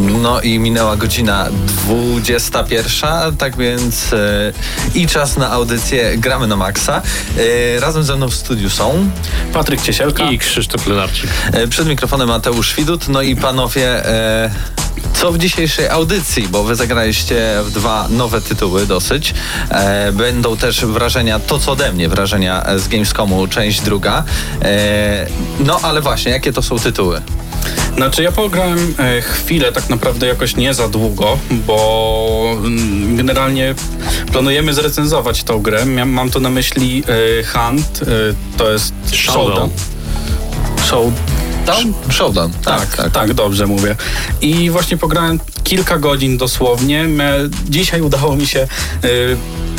No i minęła godzina 21, tak więc e, i czas na audycję Gramy na Maxa. E, razem ze mną w studiu są Patryk Ciesielka i Krzysztof Lenarczyk. E, przed mikrofonem Mateusz Widut. No i panowie, co w dzisiejszej audycji, bo wy zagraliście w dwa nowe tytuły dosyć. E, będą też wrażenia, to co ode mnie, wrażenia z Gamescomu, część druga. E, no ale właśnie, jakie to są tytuły? Znaczy ja pograłem e, chwilę, tak naprawdę jakoś nie za długo, bo mm, generalnie planujemy zrecenzować tą grę. Mam tu na myśli e, Hunt, e, to jest Showdown. Showdown? Showdown, tak tak, tak, tak, dobrze mówię. I właśnie pograłem kilka godzin dosłownie. Dzisiaj udało mi się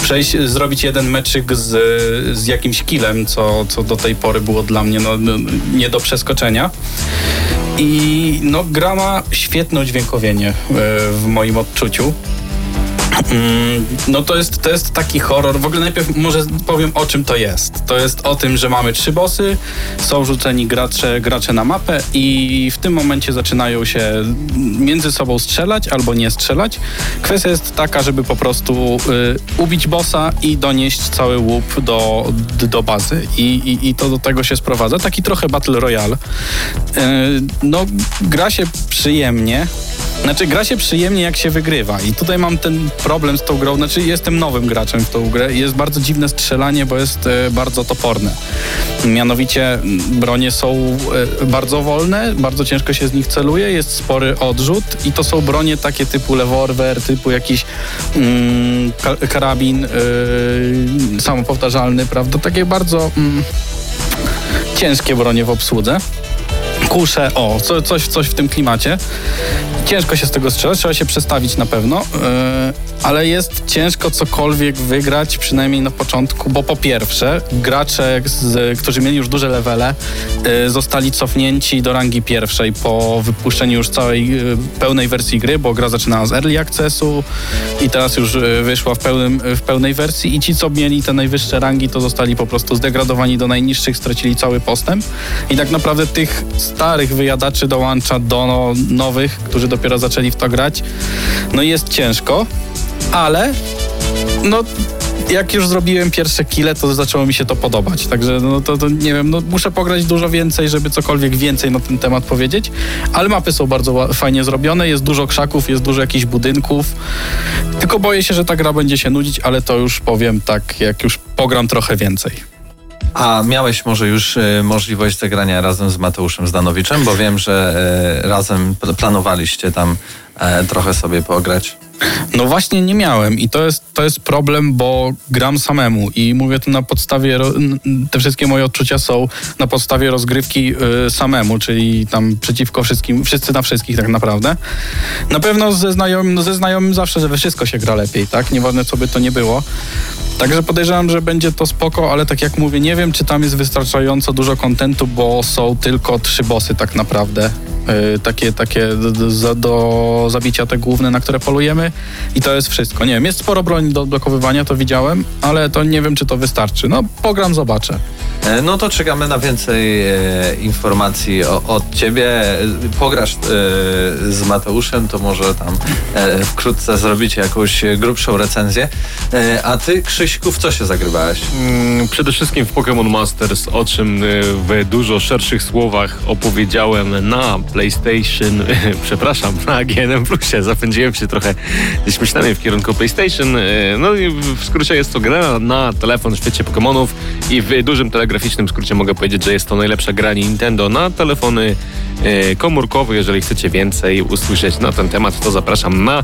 przejść, zrobić jeden meczyk z, z jakimś killem, co, co do tej pory było dla mnie no, no nie do przeskoczenia. I no, gra ma świetne udźwiękowienie e, w moim odczuciu. Mm, no to jest, to jest taki horror. W ogóle najpierw może powiem o czym to jest. To jest o tym, że mamy trzy bossy, są rzuceni gracze, gracze na mapę i w tym momencie zaczynają się między sobą strzelać albo nie strzelać. Kwestia jest taka, żeby po prostu y, ubić bossa i donieść cały łup do, do bazy. I, i, I to do tego się sprowadza. Taki trochę Battle Royale. Y, no, gra się przyjemnie. Znaczy, gra się przyjemnie, jak się wygrywa. I tutaj mam ten problem z tą grą. Znaczy, jestem nowym graczem w tą grę i jest bardzo dziwne strzelanie, bo jest e, bardzo toporne. Mianowicie bronie są e, bardzo wolne, bardzo ciężko się z nich celuje, jest spory odrzut i to są bronie takie typu leworwer, typu jakiś mm, karabin yy, samopowtarzalny, prawda? Takie bardzo mm, ciężkie bronie w obsłudze kusze, o, co, coś, coś w tym klimacie. Ciężko się z tego strzelać, trzeba się przestawić na pewno, yy, ale jest ciężko cokolwiek wygrać, przynajmniej na początku, bo po pierwsze, gracze, z, którzy mieli już duże levele, yy, zostali cofnięci do rangi pierwszej po wypuszczeniu już całej yy, pełnej wersji gry, bo gra zaczynała z early accessu i teraz już wyszła w, pełnym, w pełnej wersji i ci, co mieli te najwyższe rangi, to zostali po prostu zdegradowani do najniższych, stracili cały postęp i tak naprawdę tych starych wyjadaczy dołącza do no, nowych, którzy dopiero zaczęli w to grać. No i jest ciężko, ale no jak już zrobiłem pierwsze kile, to zaczęło mi się to podobać. Także no to, to, nie wiem, no muszę pograć dużo więcej, żeby cokolwiek więcej na ten temat powiedzieć, ale mapy są bardzo fajnie zrobione, jest dużo krzaków, jest dużo jakichś budynków. Tylko boję się, że ta gra będzie się nudzić, ale to już powiem tak, jak już pogram trochę więcej. A miałeś może już e, możliwość zagrania razem z Mateuszem Zdanowiczem, bo wiem, że e, razem planowaliście tam e, trochę sobie pograć. No właśnie nie miałem i to jest, to jest problem, bo gram samemu i mówię to na podstawie, te wszystkie moje odczucia są na podstawie rozgrywki y, samemu, czyli tam przeciwko wszystkim, wszyscy na wszystkich tak naprawdę. Na pewno ze znajomym, ze znajomym zawsze, we wszystko się gra lepiej, tak? Nieważne co by to nie było. Także podejrzewam, że będzie to spoko, ale tak jak mówię, nie wiem, czy tam jest wystarczająco dużo kontentu, bo są tylko trzy bossy tak naprawdę. Yy, takie takie do, do, zabicia te główne, na które polujemy i to jest wszystko. Nie wiem, jest sporo broni do odblokowywania, to widziałem, ale to nie wiem, czy to wystarczy. No, pogram, zobaczę. E, No to czekamy na więcej e, informacji o, od ciebie. E, Pograsz e, z Mateuszem, to może tam e, wkrótce zrobicie jakąś grubszą recenzję. E, a ty, Krzyśku, w co się zagrywałeś? Mm, Przede wszystkim w Pokémon Masters, o czym y, w dużo szerszych słowach opowiedziałem na PlayStation, przepraszam, na GNM Plusie. Zapędziłem się trochę gdzieś myślami w kierunku PlayStation. No i w skrócie jest to gra na telefon w świecie Pokémonów i w dużym telegraficznym skrócie mogę powiedzieć, że jest to najlepsza gra Nintendo na telefony y, komórkowe. Jeżeli chcecie więcej usłyszeć na ten temat, to zapraszam na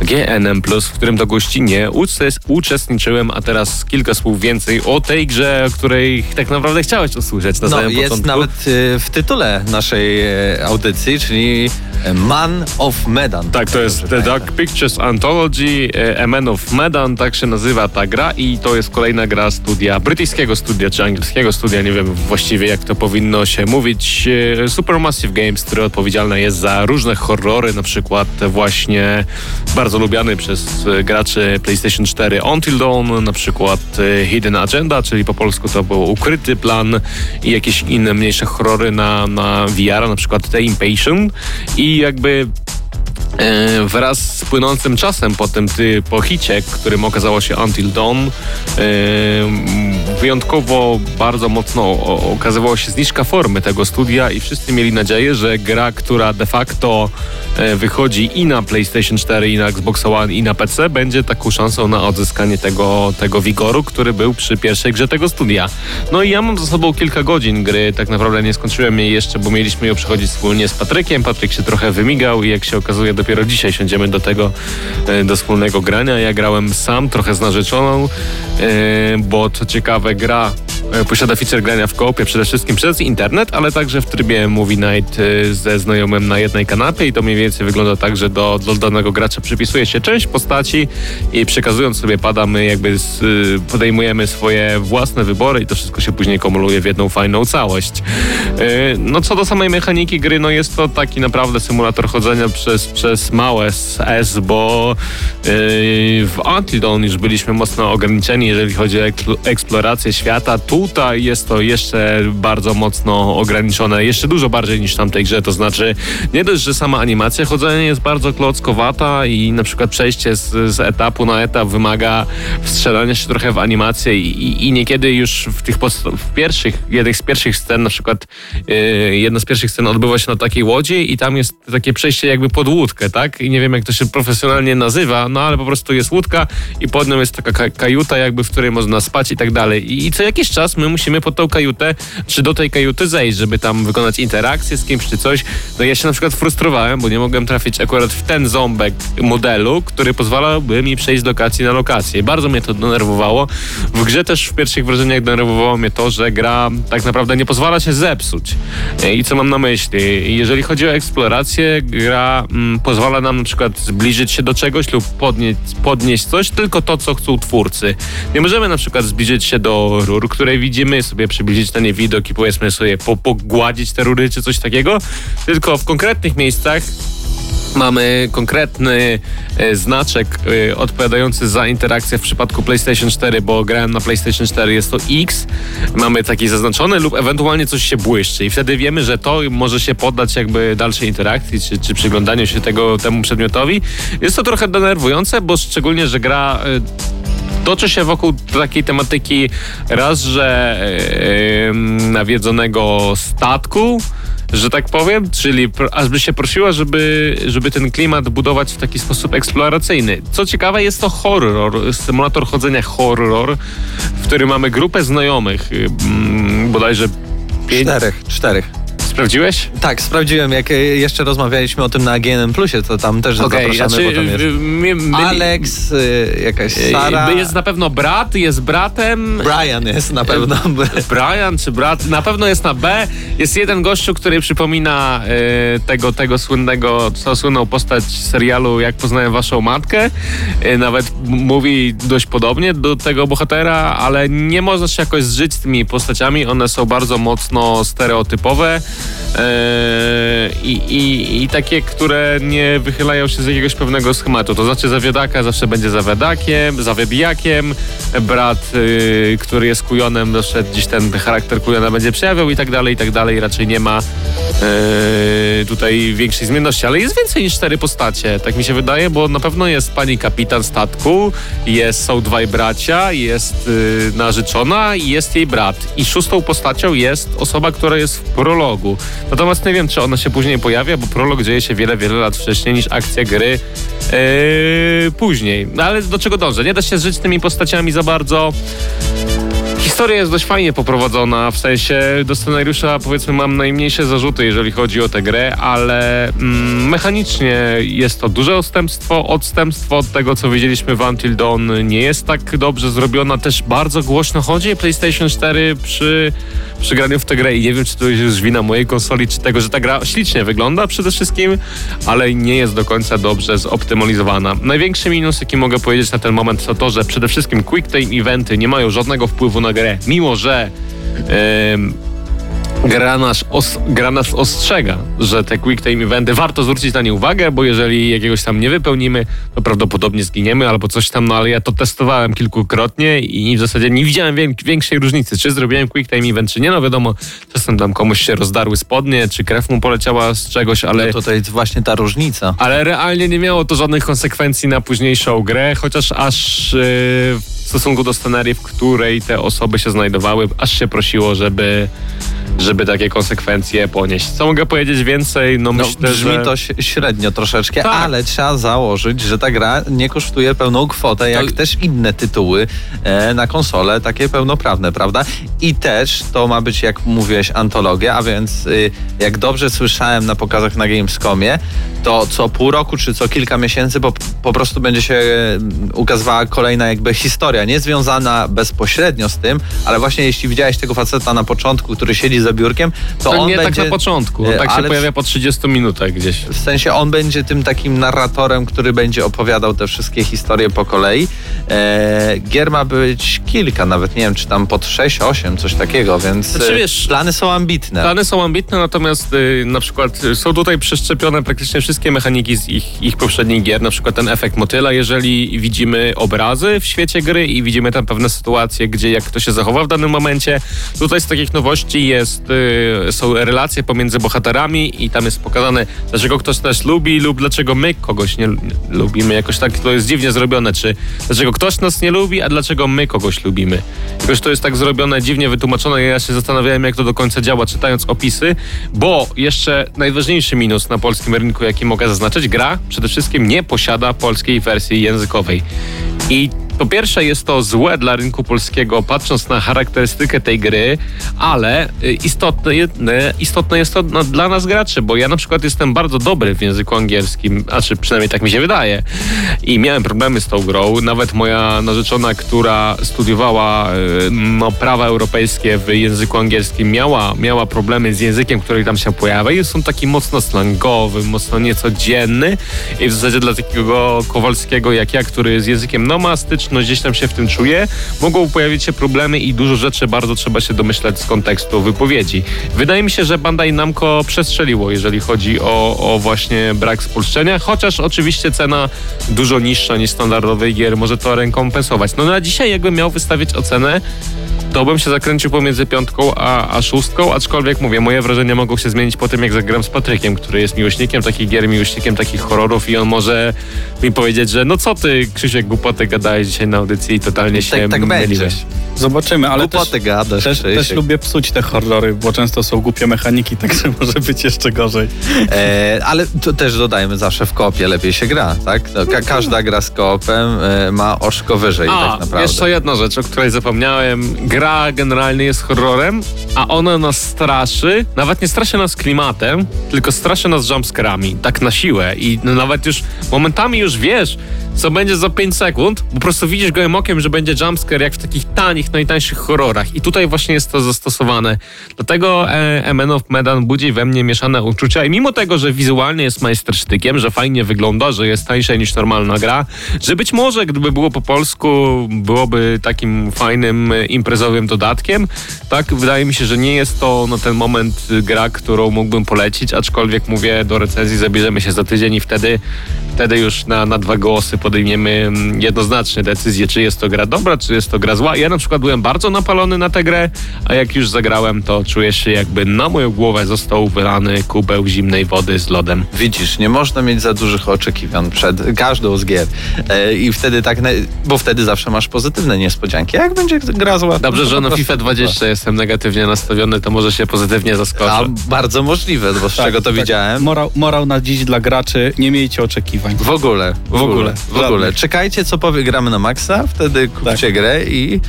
GNM+, w którym to gościnie uczes- uczestniczyłem, a teraz kilka słów więcej o tej grze, o której tak naprawdę chciałeś usłyszeć na No, samym jest początku. nawet e, w tytule naszej e, audycji, czyli Man of Medan. Tak, to jest Dobrze The. Dark Pictures Anthology, e, A Man of Medan, tak się nazywa ta gra i to jest kolejna gra studia, brytyjskiego studia czy angielskiego studia, nie wiem właściwie jak to powinno się mówić. E, Supermassive Games, które odpowiedzialne jest za różne horrory, na przykład właśnie bardzo lubiany przez e, graczy PlayStation 4 Until Dawn, na przykład e, Hidden Agenda, czyli po polsku to był Ukryty Plan i jakieś inne mniejsze horrory na, na VR, na przykład The Impatient i jakby wraz z płynącym czasem po tym ty, po hicie, którym okazało się Until Dawn, wyjątkowo bardzo mocno okazywała się zniżka formy tego studia i wszyscy mieli nadzieję, że gra, która de facto e, wychodzi i na PlayStation 4, i na Xbox One, i na PC, będzie taką szansą na odzyskanie tego, tego wigoru, który był przy pierwszej grze tego studia. No i ja mam za sobą kilka godzin gry, tak naprawdę nie skończyłem jej jeszcze, bo mieliśmy ją przechodzić wspólnie z Patrykiem. Patryk się trochę wymigał i jak się okazuje, dopiero dzisiaj siądziemy do tego, e, do wspólnego grania. Ja grałem sam, trochę z narzeczoną, e, bo co ciekawe, gra e, posiada feature grania w koopie przede wszystkim przez internet, ale także w trybie Movie Night e, ze znajomym na jednej kanapie i to mniej więcej wygląda tak, że do, do danego gracza przypisuje się część postaci i przekazując sobie pada, my jakby z, y, podejmujemy swoje własne wybory i to wszystko się później kumuluje w jedną fajną całość. E, No co do samej mechaniki gry, no jest to taki naprawdę symulator chodzenia przez, przez małe S, bo e, w Until Dawn już byliśmy mocno ograniczeni, jeżeli chodzi o ekspl- eksplorację świata. Tutaj jest to jeszcze bardzo mocno ograniczone, jeszcze dużo bardziej niż w tamtej grze, to znaczy nie dość, że sama animacja chodzenia jest bardzo klockowata i na przykład przejście z, z etapu na etap wymaga wstrzelania się trochę w animację i, i, niekiedy już w tych w pierwszych, jednych z pierwszych scen, na przykład yy, jedna z pierwszych scen odbywa się na takiej łodzi i tam jest takie przejście jakby pod łódkę, tak? I nie wiem jak to się profesjonalnie nazywa, no ale po prostu jest łódka i pod nią jest taka ka- kajuta jakby, w której można spać i tak dalej. I, I co jakiś czas my musimy pod tą kajutę, czy do tej kajuty zejść, żeby tam wykonać interakcję z kimś czy coś. No ja się na przykład frustrowałem, bo nie mogłem trafić akurat w ten ząbek modelu, który pozwalałby mi przejść z lokacji na lokację. Bardzo mnie to denerwowało. W grze też w pierwszych wrażeniach denerwowało mnie to, że gra tak naprawdę nie pozwala się zepsuć. I co mam na myśli? Jeżeli chodzi o eksplorację, gra mm, pozwala nam na przykład zbliżyć się do czegoś lub podnieść, podnieść coś, tylko to, co chcą twórcy. Nie możemy na przykład zbliżyć się do rur, które widzimy, sobie przybliżyć nie widok i powiedzmy sobie po, pogładzić te rury czy coś takiego, tylko w konkretnych miejscach Mamy konkretny e, znaczek e, odpowiadający za interakcję w przypadku PlayStation 4, bo grałem na PlayStation 4, jest to X. Mamy taki zaznaczony lub ewentualnie coś się błyszczy i wtedy wiemy, że to może się poddać jakby dalszej interakcji czy, czy przyglądaniu się tego, temu przedmiotowi. Jest to trochę denerwujące, bo szczególnie, że gra e, toczy się wokół takiej tematyki raz, że em, nawiedzonego statku, że tak powiem, czyli pro, aż by się prosiła, żeby, żeby ten klimat budować w taki sposób eksploracyjny. Co ciekawe, jest to horror, symulator chodzenia horror, w którym mamy grupę znajomych, bodajże pięć. Czterech, czterech. Sprawdziłeś? Tak, sprawdziłem, jak e, jeszcze rozmawialiśmy o tym na GNM Plusie, to tam też Okej, zapraszamy, znaczy, my- my- Alex, y, jakaś Sara, jest na pewno brat, jest bratem, Brian jest na pewno. Brian czy brat, na pewno jest na B. Jest jeden gościu, który przypomina e, tego, tego słynnego, co słynną postać serialu Jak poznałem waszą matkę. E, nawet mówi dość podobnie do tego bohatera, ale nie można się jakoś zżyć z tymi postaciami. One są bardzo mocno stereotypowe. E, i, i, i takie, które nie wychylają się z jakiegoś pewnego schematu. To znaczy zawiadaka zawsze będzie zawiadakiem, zawybijakiem, brat, y, który jest kujonem, zawsze gdzieś ten charakter kujona będzie przejawiał i tak dalej, i tak dalej. Raczej nie ma e, tutaj większej zmienności, ale jest więcej niż cztery postacie, tak mi się wydaje, bo na pewno jest pani kapitan statku, jest, są dwaj bracia, jest y, narzeczona i jest jej brat. I szóstą postacią jest osoba, która jest w prologu. Natomiast nie wiem, czy ona się później pojawia, bo prolog dzieje się wiele, wiele lat wcześniej niż akcja gry yy, później. No ale do czego dążę? Nie da się żyć tymi postaciami za bardzo. Historia jest dość fajnie poprowadzona, w sensie do scenariusza powiedzmy mam najmniejsze zarzuty, jeżeli chodzi o tę grę, ale mm, mechanicznie jest to duże odstępstwo. Odstępstwo od tego, co widzieliśmy w Until Dawn nie jest tak dobrze zrobiona. Też bardzo głośno chodzi PlayStation 4 przy, przy graniu w tę grę i nie wiem, czy to jest wina mojej konsoli, czy tego, że ta gra ślicznie wygląda przede wszystkim, ale nie jest do końca dobrze zoptymalizowana. Największy minus, jaki mogę powiedzieć na ten moment, to to, że przede wszystkim quick time eventy nie mają żadnego wpływu na grę, mimo że em, gra nas, os, gra nas ostrzega, że te quick time eventy warto zwrócić na nie uwagę, bo jeżeli jakiegoś tam nie wypełnimy, to prawdopodobnie zginiemy albo coś tam, no ale ja to testowałem kilkukrotnie i w zasadzie nie widziałem większej różnicy, czy zrobiłem quick time event, czy nie, no wiadomo, czasem tam komuś się rozdarły spodnie, czy krew mu poleciała z czegoś, ale... No tutaj jest właśnie ta różnica. Ale realnie nie miało to żadnych konsekwencji na późniejszą grę, chociaż aż yy, stosunku do scenarii, w której te osoby się znajdowały, aż się prosiło, żeby, żeby takie konsekwencje ponieść. Co mogę powiedzieć więcej? No, No, myślę, brzmi że... to średnio troszeczkę, Tak. ale trzeba założyć, że ta gra nie kosztuje pełną kwotę, jak też inne tytuły e, na konsolę, takie pełnoprawne, prawda? I też to ma być, jak mówiłeś, antologia, a więc y, jak dobrze słyszałem na pokazach na Gamescomie, to co pół roku czy co kilka miesięcy po, po prostu będzie się e, ukazywała kolejna jakby historia, nie związana bezpośrednio z tym, ale właśnie jeśli widziałeś tego faceta na początku, który siedzi za biurkiem, to, To on nie będzie... tak na początku, on tak się pojawia po 30 minutach gdzieś. w sensie on będzie tym takim narratorem, który będzie opowiadał te wszystkie historie po kolei. E, gier ma być kilka, nawet nie wiem, czy tam pod 6, 8, coś takiego, więc Znaczy, e, wiesz, plany są ambitne. Plany są ambitne, natomiast y, na przykład y, są tutaj przeszczepione praktycznie wszystkie mechaniki z ich, ich poprzednich gier, na przykład ten efekt motyla, jeżeli widzimy obrazy w świecie gry i widzimy tam pewne sytuacje, gdzie jak kto się zachowa w danym momencie. Tutaj z takich nowości jest, y, są relacje pomiędzy bohaterami i tam jest pokazane, dlaczego ktoś nas lubi lub dlaczego my kogoś nie lubimy. Jakoś tak to jest dziwnie zrobione, czy dlaczego ktoś nas nie lubi, a dlaczego my kogoś lubimy. Jakoś to jest tak zrobione, dziwnie wytłumaczone. Ja się zastanawiałem, jak to do końca działa, czytając opisy, bo jeszcze najważniejszy minus na polskim rynku, jaki mogę zaznaczyć, gra przede wszystkim nie posiada polskiej wersji językowej. I po pierwsze jest to złe dla rynku polskiego, patrząc na charakterystykę tej gry, ale y, istotne, istotne jest to dla nas graczy, bo ja na przykład jestem bardzo dobry w języku angielskim, a czy przynajmniej tak mi się wydaje. I miałem problemy z tą grą. Nawet moja narzeczona, która studiowała y, no, prawa europejskie w języku angielskim, miała, miała problemy z językiem, który tam się pojawia. I są taki mocno slangowy, mocno niecodzienny. I w zasadzie dla takiego Kowalskiego jak ja, który z językiem no ma styczność, gdzieś tam się w tym czuje, mogą pojawić się problemy i dużo rzeczy bardzo trzeba się domyślać z kontekstu wypowiedzi. Wydaje mi się, że Bandai Namco przestrzeliło, jeżeli chodzi o, o właśnie brak spolszczenia, chociaż oczywiście cena dużo niższa niż standardowej gier może to rekompensować. No na dzisiaj jakbym miał wystawić ocenę, to bym się zakręcił pomiędzy piątką a, a szóstką, aczkolwiek mówię, moje wrażenia mogą się zmienić po tym, jak zagram z Patrykiem, który jest miłośnikiem takich gier, miłośnikiem takich horrorów i on może mi powiedzieć, że no co ty, Krzysiek, głupoty gadałeś dzisiaj na audycji i totalnie się tak, tak będzie. Zobaczymy, ale też, Głupoty gadasz, też, też lubię psuć te horrory, bo często są głupie mechaniki, także może być jeszcze gorzej. E, ale to też dodajmy zawsze w koopie lepiej się gra, tak? No, ka- każda gra z koopem e, ma oczko wyżej A, tak naprawdę. jeszcze jedna rzecz, o której zapomniałem. Gra generalnie jest horrorem, a ona nas straszy. Nawet nie straszy nas klimatem, tylko straszy nas jumpscarami. Tak na siłę. I no, nawet już momentami już wiesz, co będzie za 5 sekund. Po prostu widzisz gołym okiem, że będzie jumpscare jak w takich tanich, najtańszych horrorach. I tutaj właśnie jest to zastosowane. Dlatego e, of Medan budzi we mnie mieszane uczucia i mimo tego, że wizualnie jest majstersztykiem, że fajnie wygląda, że jest tańsze niż normalna gra, że być może gdyby było po polsku, byłoby takim fajnym e, imprezowym dodatkiem, tak? Wydaje mi się, że nie jest to na ten moment y, gra, którą mógłbym polecić, aczkolwiek mówię, do recenzji zabierzemy się za tydzień i wtedy, wtedy już na, na dwa głosy podejmiemy mm, jednoznaczne decyzje, czy jest to gra dobra, czy jest to gra zła. Ja na przykład byłem bardzo napalony na tę grę, a jak już zagrałem, to czuję się jakby na moją głowę został wylany kubeł zimnej wody z lodem. Widzisz, nie można mieć za dużych oczekiwań przed każdą z gier. E, I wtedy tak, ne- bo wtedy zawsze masz pozytywne niespodzianki. Jak będzie gra zła? Dobrze, że na FIFA 20 jestem negatywnie nastawiony, to może się pozytywnie zaskoczę. A bardzo możliwe, bo z Tak, czego to tak. widziałem. Morał, morał na dziś dla graczy, nie miejcie oczekiwań. W ogóle, w, W ogóle, ogóle, w ogóle. żadnych. Czekajcie, co powie gramy na maksa, wtedy kupcie Tak. grę i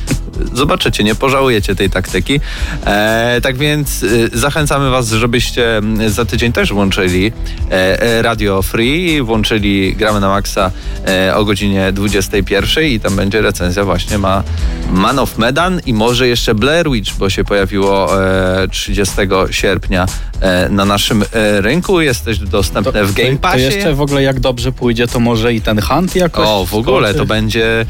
zobaczycie, nie pożałujecie tej taktyki. E, tak więc y, zachęcamy was, żebyście za tydzień też włączyli e, e, Radio Free, włączyli gramy na maksa e, o godzinie 21 i tam będzie recenzja właśnie ma Man of Medan i może jeszcze Blair Witch, bo się pojawiło e, 30 sierpnia e, na naszym e, rynku. Jest też dostępne w Game to, to Passie. jeszcze w ogóle jak dobrze pójdzie, to może i ten hunt jakoś O, w ogóle to będzie.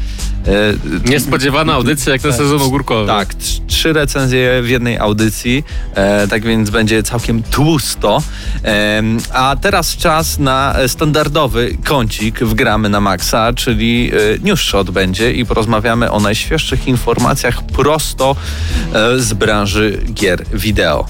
E, Niespodziewana audycja jak na sezon ogórkowy. tak, trz- trzy recenzje w jednej audycji, e, tak więc będzie całkiem tłusto. Em, a teraz czas na e, standardowy kącik w gramy na maksa, czyli e, news shot będzie i porozmawiamy o najświeższych informacjach prosto e, z branży gier wideo.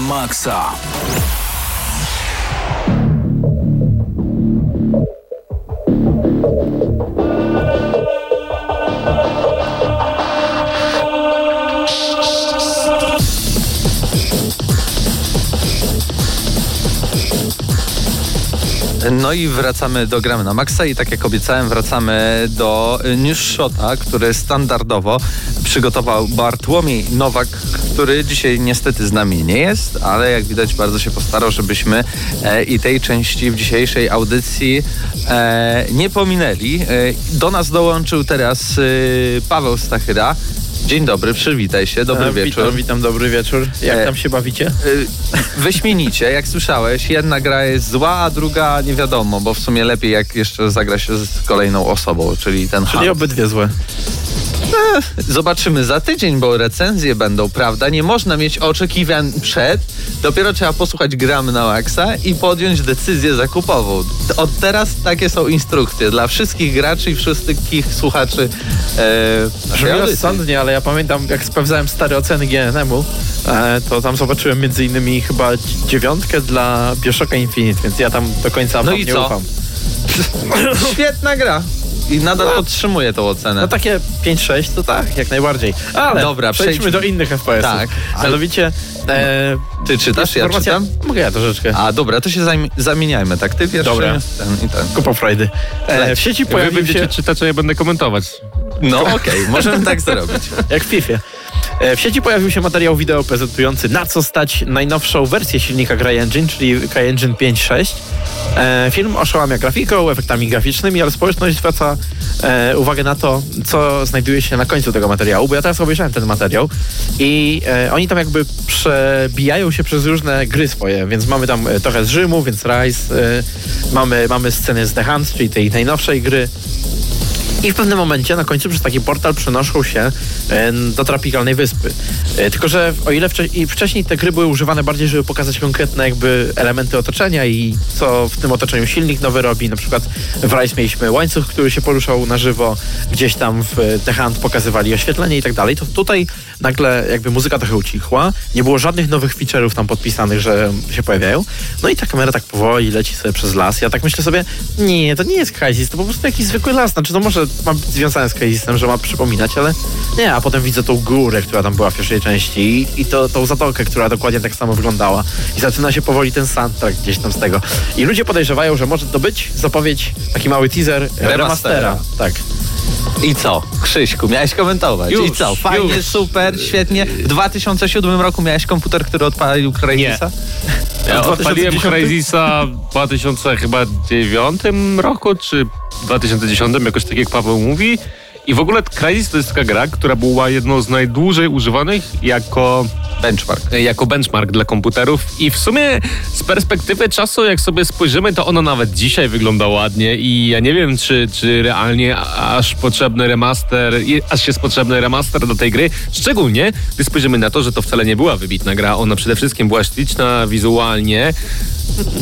Maksa. No i wracamy do Gramy na Maxa i tak jak obiecałem wracamy do News Shota, który standardowo przygotował Bartłomiej Nowak, który dzisiaj niestety z nami nie jest, ale jak widać bardzo się postarał, żebyśmy e, i tej części w dzisiejszej audycji e, nie pominęli. E, do nas dołączył teraz y, Paweł Stachyra. Dzień dobry, przywitaj się, dobry E, wieczór. Witam, witam, dobry wieczór. Jak E, tam się bawicie? Y, Wyśmienicie, jak słyszałeś, jedna gra jest zła, a druga nie wiadomo, bo w sumie lepiej jak jeszcze zagra się z kolejną osobą, czyli ten Czyli obydwie złe. Zobaczymy za tydzień, bo recenzje będą, prawda? Nie można mieć oczekiwań przed, dopiero trzeba posłuchać gram na Maxa i podjąć decyzję zakupową. Od teraz takie są instrukcje dla wszystkich graczy i wszystkich słuchaczy e, Brzmi rozsądnie, ale ja pamiętam, jak sprawdzałem stare oceny GNM-u, e, to tam zobaczyłem między innymi chyba dziewiątkę dla Bioshocka Infinite, więc ja tam do końca No i nie co? ufam. Świetna gra. I nadal podtrzymuję tą ocenę. No takie 5-6 to tak, jak najbardziej. Ale Dobra, przejdźmy przejdźmy. do innych FPS-ów. Tak, ale- Mianowicie... E, Ty czytasz, ja informacja- czytam? Mogę ja troszeczkę. A dobra, to się zami- zamieniajmy, tak? Ty pierwszy, Dobra. ten i ten. Kupa Frajdy. E, w sieci pojawił się... czytać, a ja będę komentować. No okej, możemy tak zrobić. Jak w FIFA. E, W sieci pojawił się materiał wideo prezentujący na co stać najnowszą wersję silnika CryEngine, czyli CryEngine 5.6. E, Film oszałamia grafiką, efektami graficznymi, ale społeczność zwraca e, uwagę na to, co znajduje się na końcu tego materiału, bo ja teraz obejrzałem ten materiał i oni tam jakby przebijają się przez różne gry swoje, więc mamy tam trochę z Rzymu, więc Rise, mamy, mamy sceny z The Hunt, czyli tej najnowszej gry, i w pewnym momencie na końcu przez taki portal przenoszą się e, do tropikalnej wyspy. E, Tylko, że o ile wcze- wcześniej te gry były używane bardziej, żeby pokazać konkretne jakby elementy otoczenia i co w tym otoczeniu silnik nowy robi. Na przykład w Rise mieliśmy łańcuch, który się poruszał na żywo, gdzieś tam w e, The Hunt pokazywali oświetlenie i tak dalej. To tutaj nagle jakby muzyka trochę ucichła. Nie było żadnych nowych feature'ów tam podpisanych, że się pojawiają. No i ta kamera tak powoli leci sobie przez las. Ja tak myślę sobie, nie, to nie jest Crysis, to po prostu jakiś zwykły las. Znaczy, to może ma być związane z Crysisem, że ma przypominać, ale nie, a potem widzę tą górę, która tam była w pierwszej części i, i to, tą zatokę, która dokładnie tak samo wyglądała. I zaczyna się powoli ten soundtrack gdzieś tam z tego. I ludzie podejrzewają, że może to być zapowiedź, taki mały teaser remastera. Remastera. Tak. I co? Krzyśku, miałeś komentować. I Już, co? Fajnie, już. super, świetnie. W 2007 roku miałeś komputer, który odpalił Crysisa? Ja odpaliłem 2010? Crysisa w 2009 roku, czy 2010, jakoś tak jak Paweł mówi. I w ogóle Crysis to jest taka gra, która była jedną z najdłużej używanych jako Benchmark. jako benchmark dla komputerów. I w sumie z perspektywy czasu, jak sobie spojrzymy, to ona nawet dzisiaj wygląda ładnie. I ja nie wiem, czy, czy realnie aż potrzebny remaster, aż jest potrzebny remaster do tej gry, szczególnie gdy spojrzymy na to, że to wcale nie była wybitna gra, ona przede wszystkim była śliczna wizualnie,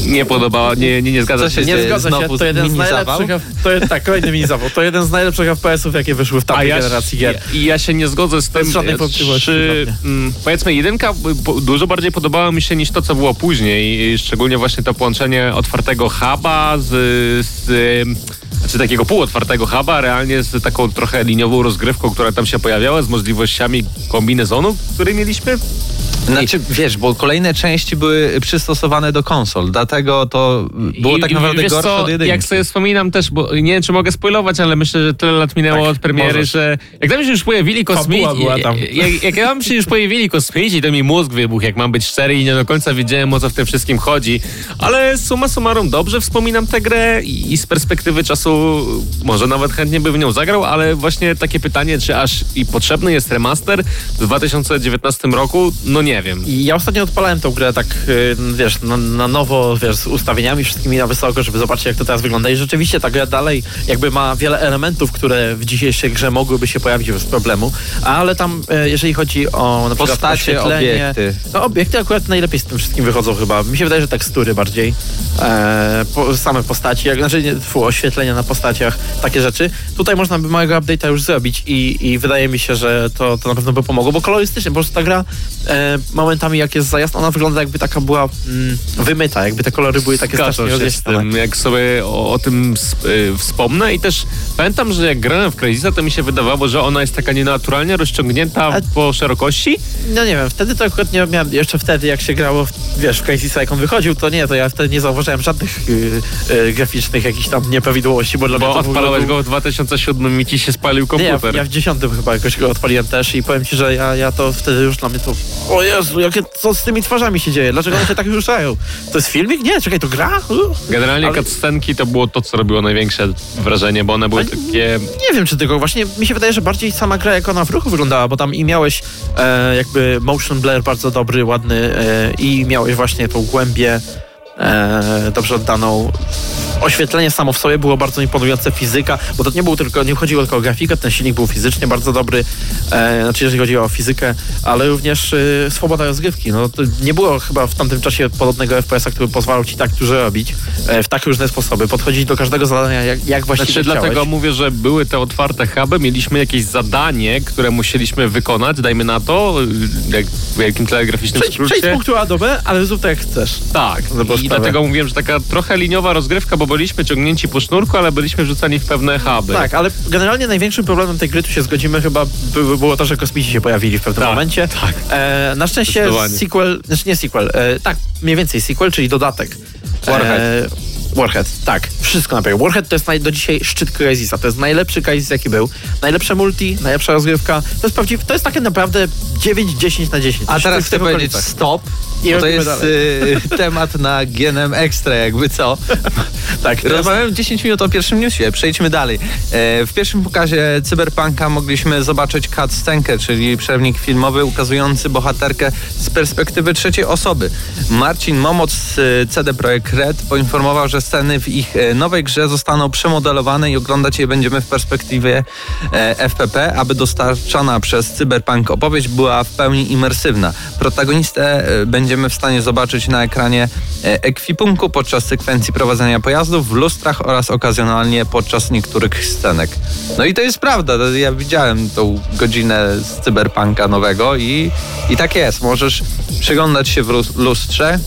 nie podobała, nie, nie, nie zgadza się Nie zgodzę się, Znowu to jeden z najlepszych, to jest, tak, kolejny mini zawał. To jeden z najlepszych FPS-ów, jakie wyszły w tamtej generacji gier. I ja się nie zgodzę z tym, Bez żadnej e, wątpliwości, czy kompletnie. mm, powiedzmy jedynka dużo bardziej podobała mi się niż to, co było później. I szczególnie właśnie to połączenie otwartego huba z, z em, znaczy takiego półotwartego huba, realnie z taką trochę liniową rozgrywką, która tam się pojawiała, z możliwościami kombinezonu, który mieliśmy. Znaczy, wiesz, bo kolejne części były przystosowane do konsol, dlatego to było I- tak naprawdę wiesz gorsze co, od jedynki. Jak sobie wspominam też, bo nie wiem, czy mogę spoilować, ale myślę, że tyle lat minęło Tak, od premiery, możesz. że jak tam się już pojawili kosmici. Jak, jak tam się już pojawili kosmici, to mi mózg wybuchł, jak mam być szczery i nie do końca wiedziałem, o co w tym wszystkim chodzi. Ale summa summarum dobrze wspominam tę grę i, i z perspektywy czasu może nawet chętnie by w nią zagrał, ale właśnie takie pytanie, czy aż i potrzebny jest remaster w 2019 roku, no nie wiem. I ja ostatnio odpalałem tą grę tak, y, wiesz, na, na nowo, wiesz, z ustawieniami wszystkimi na wysoko, żeby zobaczyć, jak to teraz wygląda. I rzeczywiście ta gra dalej jakby ma wiele elementów, które w dzisiejszej grze mogłyby się pojawić bez problemu, ale tam, y, jeżeli chodzi o na przykład Postacie, oświetlenie... obiekty. No obiekty akurat najlepiej z tym wszystkim wychodzą chyba. Mi się wydaje, że tekstury bardziej, e, po, same postaci, jak, znaczy nie, fu, oświetlenia na postaciach, takie rzeczy. Tutaj można by małego update'a już zrobić i, i wydaje mi się, że to, to na pewno by pomogło, bo kolorystycznie, po prostu ta gra e, momentami jak jest zajazd, ona wygląda jakby taka była mm, wymyta, jakby te kolory były takie Zgadzam strasznie rozjaśnione. tym, jak sobie o, o tym y, wspomnę i też pamiętam, że jak grałem w Crysisa, to mi się wydawało, że ona jest taka nienaturalnie rozciągnięta A- po szerokości. No nie wiem, wtedy to akurat nie miałem, jeszcze wtedy jak się grało, w, wiesz, w Crysisa jak on wychodził, to nie, to ja wtedy nie zauważyłem żadnych y, y, graficznych jakichś tam nieprawidłowości, bo dla Bo mnie to odpalałeś był- go w 2007 i ci się spalił Nie, ja, komputer. ja w dziesiątym chyba jakoś go odpaliłem też i powiem ci, że ja, ja to wtedy już dla mnie to... O Jezu, jakie, co z tymi twarzami się dzieje? Dlaczego one się tak ruszają? To jest filmik? Nie, czekaj, to gra? Generalnie Ale- cutscenki to było to, co robiło największe wrażenie, bo one były Ale takie... Nie wiem, czy tylko właśnie mi się wydaje, że bardziej sama gra jak ona w ruchu wyglądała, bo tam i miałeś e, jakby motion blur bardzo dobry, ładny e, i miałeś właśnie tą głębię e, dobrze oddaną. Oświetlenie samo w sobie było bardzo imponujące, fizyka, bo to nie było tylko, nie chodziło tylko o grafikę, ten silnik był fizycznie bardzo dobry, e, znaczy jeżeli chodzi o fizykę, ale również e, swoboda rozgrywki. No, nie było chyba w tamtym czasie podobnego FPS-a, który pozwalał ci tak dużo robić, e, w tak różne sposoby, podchodzić do każdego zadania jak, jak właściwie Znaczy, chciałeś. dlatego mówię, że były te otwarte huby, mieliśmy jakieś zadanie, które musieliśmy wykonać, dajmy na to, jak w wielkim telegraficznym Przejdź, przejdź z skrócie. punktu A do B, ale zrób tak jak chcesz. Tak, No bo i sprawę. dlatego mówiłem, że taka trochę liniowa rozgrywka, bo byliśmy ciągnięci po sznurku, ale byliśmy wrzucani w pewne huby. Tak, ale generalnie największym problemem tej gry, tu się zgodzimy, chyba by, było to, że kosmici się pojawili w pewnym Tak, momencie. tak. E, na szczęście sequel, znaczy nie sequel, e, tak, mniej więcej sequel, czyli dodatek. Warhead. E, Warhead, tak. Wszystko naprawił. Warhead to jest naj, do dzisiaj szczyt Crysisa. To jest najlepszy Crysis, jaki był. Najlepsze multi, najlepsza rozgrywka. To jest prawdziw, to jest takie naprawdę 9-10 na 10. A teraz w chcę powiedzieć stop, Bo to jest y, temat na GNM Extra, jakby co. Tak, teraz- Rozmawiamy 10 minut o pierwszym newsie, przejdźmy dalej. E, w pierwszym pokazie Cyberpunka mogliśmy zobaczyć cutscenkę, czyli przerwnik filmowy ukazujący bohaterkę z perspektywy trzeciej osoby. Marcin Momoc z y, CD Projekt Red poinformował, że sceny w ich e, nowej grze zostaną przemodelowane i oglądać je będziemy w perspektywie e, FPP, aby dostarczana przez Cyberpunk opowieść była w pełni imersywna. Protagonistę e, będziemy w stanie zobaczyć na ekranie e, ekwipunku podczas sekwencji prowadzenia pojazdów, w lustrach oraz okazjonalnie podczas niektórych scenek. No i to jest prawda. Ja widziałem tą godzinę z Cyberpunka nowego i, i tak jest. Możesz przyglądać się w lus- lustrze,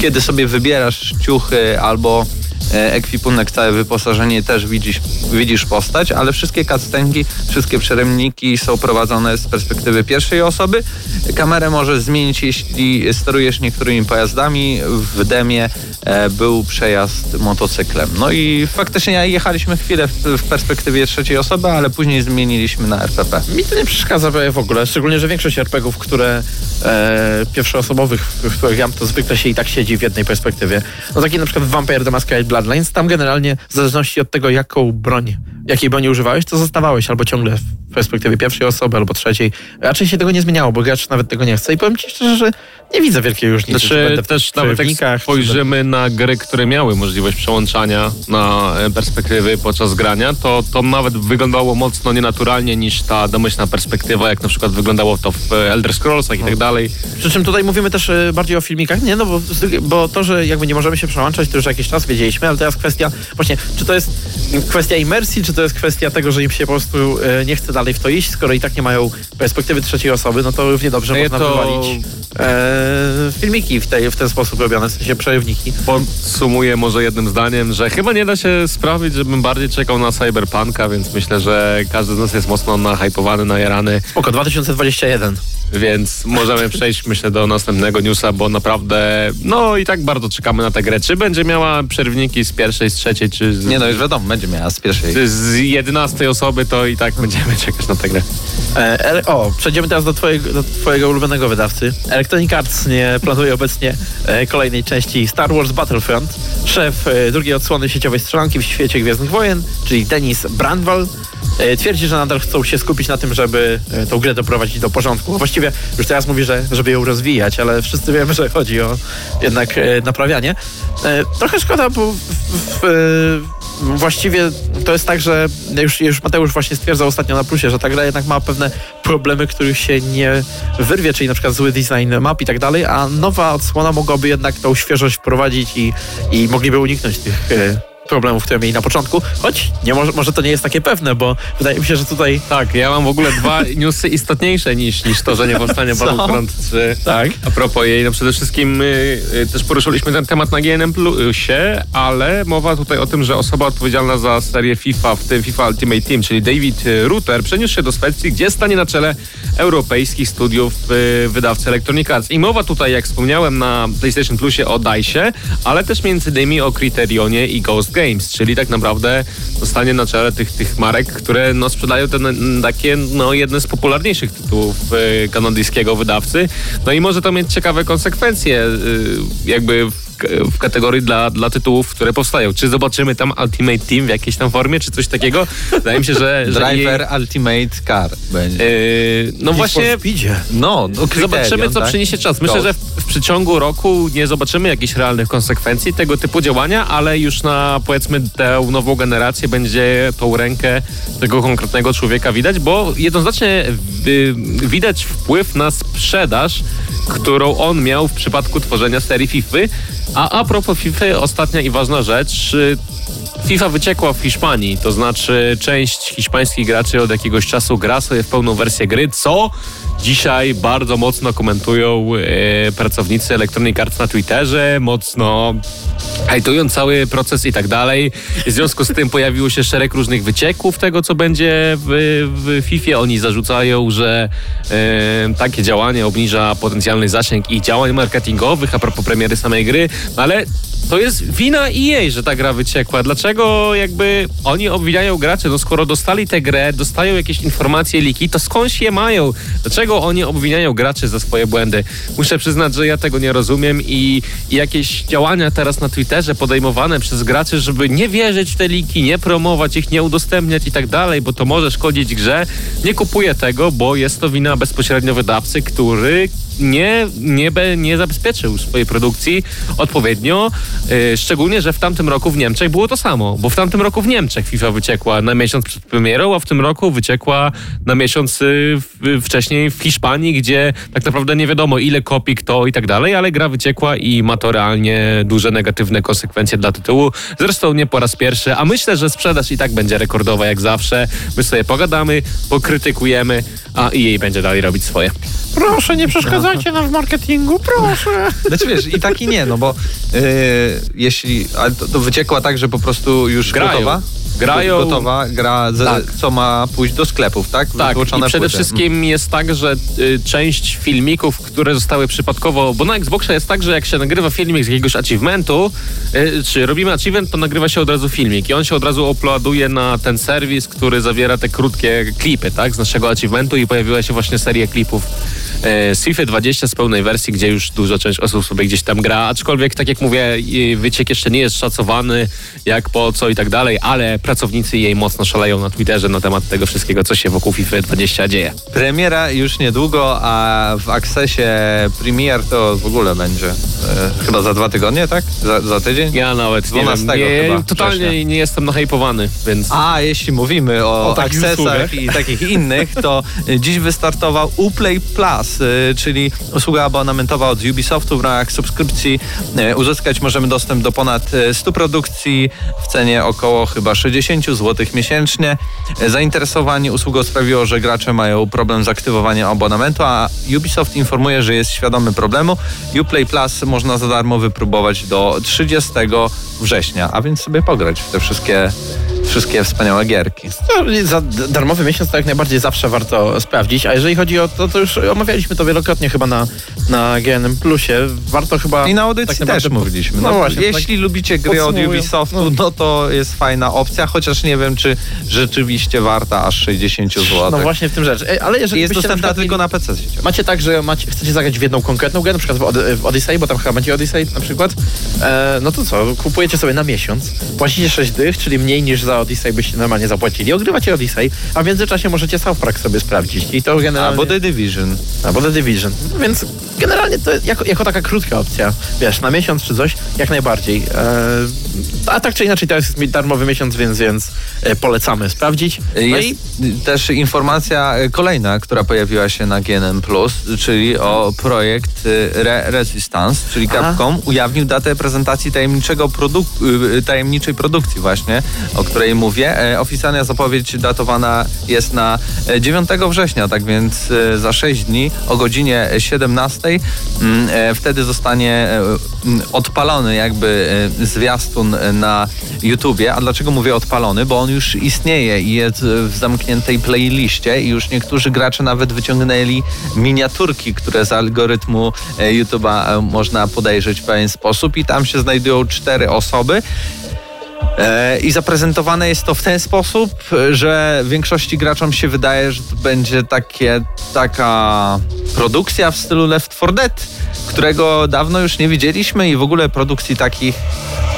kiedy sobie wybierasz ciuchy albo ekwipunek, całe wyposażenie też widzisz, widzisz postać, ale wszystkie cutscenki, wszystkie przeremniki są prowadzone z perspektywy pierwszej osoby. Kamerę możesz zmienić, jeśli sterujesz niektórymi pojazdami. W demie e, był przejazd motocyklem. No i faktycznie jechaliśmy chwilę w, perspektywie trzeciej osoby, ale później zmieniliśmy na RPP. Mi to nie przeszkadza w ogóle, szczególnie, że większość RPGów, które e, pierwszoosobowych, w których gram, to zwykle się i tak siedzi w jednej perspektywie. No taki na przykład Vampire the Masquerade Bloodlines, tam generalnie w zależności od tego, jaką broń, jakiej broni używałeś, to zostawałeś albo ciągle w perspektywie pierwszej osoby, albo trzeciej. Raczej się tego nie zmieniało, bo gracz nawet tego nie chce i powiem ci szczerze, że nie widzę wielkiej różnicy. czy Znaczy też nawet jak przerywnikach, czy spojrzymy na gry, które miały możliwość przełączania na e, perspektywy podczas grania, to to nawet wyglądało mocno nienaturalnie niż ta domyślna perspektywa, jak na przykład wyglądało to w e, Elder Scrollsach i tak dalej. Przy czym tutaj mówimy też e, bardziej o filmikach. Nie, no bo, bo to, że jakby nie możemy się przełączać, to już jakiś czas wiedzieliśmy, ale teraz kwestia właśnie, czy to jest kwestia imersji, czy to jest kwestia tego, że im się po prostu e, nie chce dalej w to iść, skoro i tak nie mają perspektywy trzeciej osoby, no to równie dobrze No można to- wywalić e, filmiki w, tej, w ten sposób robione, w sensie przerywniki. Podsumuję może jednym zdaniem, że chyba nie da się sprawić, żebym bardziej czekał na Cyberpunka, więc myślę, że każdy z nas jest mocno nahypowany, najarany, Spoko, 2021. więc możemy przejść myślę do następnego newsa, bo naprawdę no i tak bardzo czekamy na tę grę. Czy będzie miała przerwniki z pierwszej, z trzeciej, czy z, Nie no, już wiadomo, będzie miała z pierwszej. czy z jedenastej osoby, to i tak będziemy czekać na tę grę. E, o, przejdziemy teraz do twojego, do twojego ulubionego wydawcy. Electronic Arts nie planuje obecnie e, kolejnej części Star Wars Battlefront. Szef e, drugiej odsłony sieciowej strzelanki w świecie Gwiezdnych Wojen, czyli Denis Brandwal, e, twierdzi, że nadal chcą się skupić na tym, żeby e, tą grę doprowadzić do porządku. Właściwie już teraz mówi, że żeby ją rozwijać, ale wszyscy wiemy, że chodzi o jednak e, naprawianie. E, trochę szkoda, bo w, w, e, Właściwie to jest tak, że już, już Mateusz właśnie stwierdzał ostatnio na plusie, że ta gra jednak ma pewne problemy, których się nie wyrwie, czyli na przykład zły design map i tak dalej, a nowa odsłona mogłaby jednak tą świeżość wprowadzić i, i mogliby uniknąć tych problemów, które mieli na początku. Choć nie, może, może to nie jest takie pewne, bo wydaje mi się, że tutaj Tak, ja mam w ogóle dwa newsy istotniejsze niż, niż to, że nie powstanie? Battlefront 3. Tak. A propos jej, no przede wszystkim y, y, też poruszyliśmy ten temat na GNM Plusie, ale mowa tutaj o tym, że osoba odpowiedzialna za serię FIFA, w tym FIFA Ultimate Team, czyli David y, Rutter, przeniósł się do Szwecji, gdzie stanie na czele europejskich studiów y, wydawcy Electronic Arts. I mowa tutaj, jak wspomniałem, na PlayStation Plusie o DICE, ale też między innymi o Criterionie i Ghost Games, czyli tak naprawdę zostanie na czele tych, tych marek, które no, sprzedają te takie no, jedne z popularniejszych tytułów y, kanadyjskiego wydawcy. No i może to mieć ciekawe konsekwencje y, jakby w, kategorii dla, dla tytułów, które powstają. Czy zobaczymy tam Ultimate Team w jakiejś tam formie, czy coś takiego? Wydaje mi się, że... że Driver Ultimate Car będzie. Yy, no właśnie. No, no zobaczymy, co tak? przyniesie czas. Myślę, że w, w przeciągu roku nie zobaczymy jakichś realnych konsekwencji tego typu działania, ale już na powiedzmy tę nową generację będzie tą rękę tego konkretnego człowieka widać, bo jednoznacznie widać wpływ na sprzedaż, którą on miał w przypadku tworzenia serii FIFA. A a propos FIFA, ostatnia i ważna rzecz. FIFA wyciekła w Hiszpanii, to znaczy część hiszpańskich graczy od jakiegoś czasu gra sobie w pełną wersję gry, co dzisiaj bardzo mocno komentują e, pracownicy Electronic Arts na Twitterze, mocno hejtują cały proces i tak dalej. W związku z tym pojawiło się szereg różnych wycieków tego, co będzie w, w FIFA. Oni zarzucają, że e, takie działanie obniża potencjalny zasięg ich działań marketingowych a propos premiery samej gry, ale to jest wina EA, że ta gra wyciekła. Dlaczego jakby oni obwiniają graczy? No skoro dostali tę grę, dostają jakieś informacje, liki, to skądś je mają? Dlaczego oni obwiniają graczy za swoje błędy? Muszę przyznać, że ja tego nie rozumiem i, i jakieś działania teraz na Twitterze podejmowane przez graczy, żeby nie wierzyć w te liki, nie promować ich, nie udostępniać i tak dalej, bo to może szkodzić grze. Nie kupuję tego, bo jest to wina bezpośrednio wydawcy, który nie, nie, nie zabezpieczył swojej produkcji odpowiednio, yy, szczególnie, że w tamtym roku w Niemczech było to samo, bo w tamtym roku w Niemczech FIFA wyciekła na miesiąc przed premierą, a w tym roku wyciekła na miesiąc w, wcześniej w Hiszpanii, gdzie tak naprawdę nie wiadomo ile kopii, kto i tak dalej, ale gra wyciekła i ma to realnie duże negatywne konsekwencje dla tytułu. Zresztą nie po raz pierwszy, a myślę, że sprzedaż i tak będzie rekordowa jak zawsze. My sobie pogadamy, pokrytykujemy, a EA będzie dalej robić swoje. Proszę, nie przeszkadzajcie nam w marketingu, proszę. Znaczy wiesz, i tak i nie, no bo yy, jeśli, ale to, to wyciekła tak, że po prostu już Grają. gotowa? Grają. Gotowa gra, z, Tak. co ma pójść do sklepów, tak? Tak, i przede płyty. wszystkim jest tak, że y, część filmików, które zostały przypadkowo, bo na Xboxa jest tak, że jak się nagrywa filmik z jakiegoś achievementu, y, czy robimy achievement, to nagrywa się od razu filmik i on się od razu uploaduje na ten serwis, który zawiera te krótkie klipy, tak, z naszego achievementu i pojawiła się właśnie seria klipów y, z FIFA 20 z pełnej wersji, gdzie już duża część osób sobie gdzieś tam gra, aczkolwiek tak jak mówię, wyciek jeszcze nie jest szacowany, jak po co i tak dalej, ale pracownicy jej mocno szaleją na Twitterze na temat tego wszystkiego, co się wokół FIFA 20 dzieje. Premiera już niedługo, a w akcesie Premier to w ogóle będzie e, chyba za dwa tygodnie, tak? Za, za tydzień? Ja nawet nie 12 wiem, nie, chyba totalnie września. nie jestem nahypowany, więc... A jeśli mówimy o, O takich i takich innych, to dziś wystartował Uplay Plus, y, czyli usługa abonamentowa od Ubisoftu w ramach subskrypcji. Y, Uzyskać możemy dostęp do ponad y, 100 produkcji w cenie około chyba 60 zł miesięcznie. Y, Zainteresowanie usługą sprawiło, że gracze mają problem z aktywowaniem abonamentu, a Ubisoft informuje, że jest świadomy problemu. Uplay Plus można za darmo wypróbować do 30 września, a więc sobie pograć w te wszystkie, wszystkie wspaniałe gierki. Za darmowy miesiąc to jak najbardziej zawsze warto sprawdzić, a jeżeli chodzi o to, to już omawialiśmy to wielokrotnie chyba na, na GNM Plusie. Warto chyba... I na audycji tak też mówiliśmy. No, No, właśnie. jeśli lubicie gry od Ubisoftu, no. no to jest fajna opcja, chociaż nie wiem, czy rzeczywiście warta aż 60 zł. No właśnie w tym rzecz. Ale jeżeli jest dostępna na tylko na PC. Macie tak, że macie, chcecie zagrać w jedną konkretną grę, na przykład w Odyssey, bo tam chyba będzie Odyssey na przykład, e, no to co, kupujecie sobie na miesiąc, płacicie 6 dych, czyli mniej niż za Odyssey byście normalnie zapłacili, ogrywacie Odyssey, a w międzyczasie możecie South Park sobie sprawdzić i to generalnie... Albo The Division. Albo The Division. No Więc generalnie to jako, jako taka krótka opcja, wiesz, na miesiąc czy coś, jak najbardziej. E, a tak czy inaczej, teraz jest darmowy miesiąc, więc, więc e, polecamy sprawdzić. No Jest i też informacja e, kolejna, która pojawiła się na GNM+, czyli o projekt e, Re Resistance, czyli. Capcom ujawnił datę prezentacji tajemniczego produk y, tajemniczej produkcji właśnie, o której mówię. E, Oficjalna zapowiedź datowana jest na e, 9 września, tak więc e, za 6 dni o godzinie 17 mm, e, wtedy zostanie e, odpalony jakby e, zwiastun na YouTubie. A dlaczego mówię odpalony? Bo on już istnieje i jest w zamkniętej playliście i już niektórzy gracze nawet wyciągnęli miniaturki, które z algorytmu e, YouTube'a e, można podejrzeć w pewien sposób i tam się znajdują cztery osoby. E, I zaprezentowane jest to w ten sposób, że większości graczom się wydaje, że to będzie takie, taka produkcja w stylu Left 4 Dead, którego dawno już nie widzieliśmy i w ogóle produkcji takich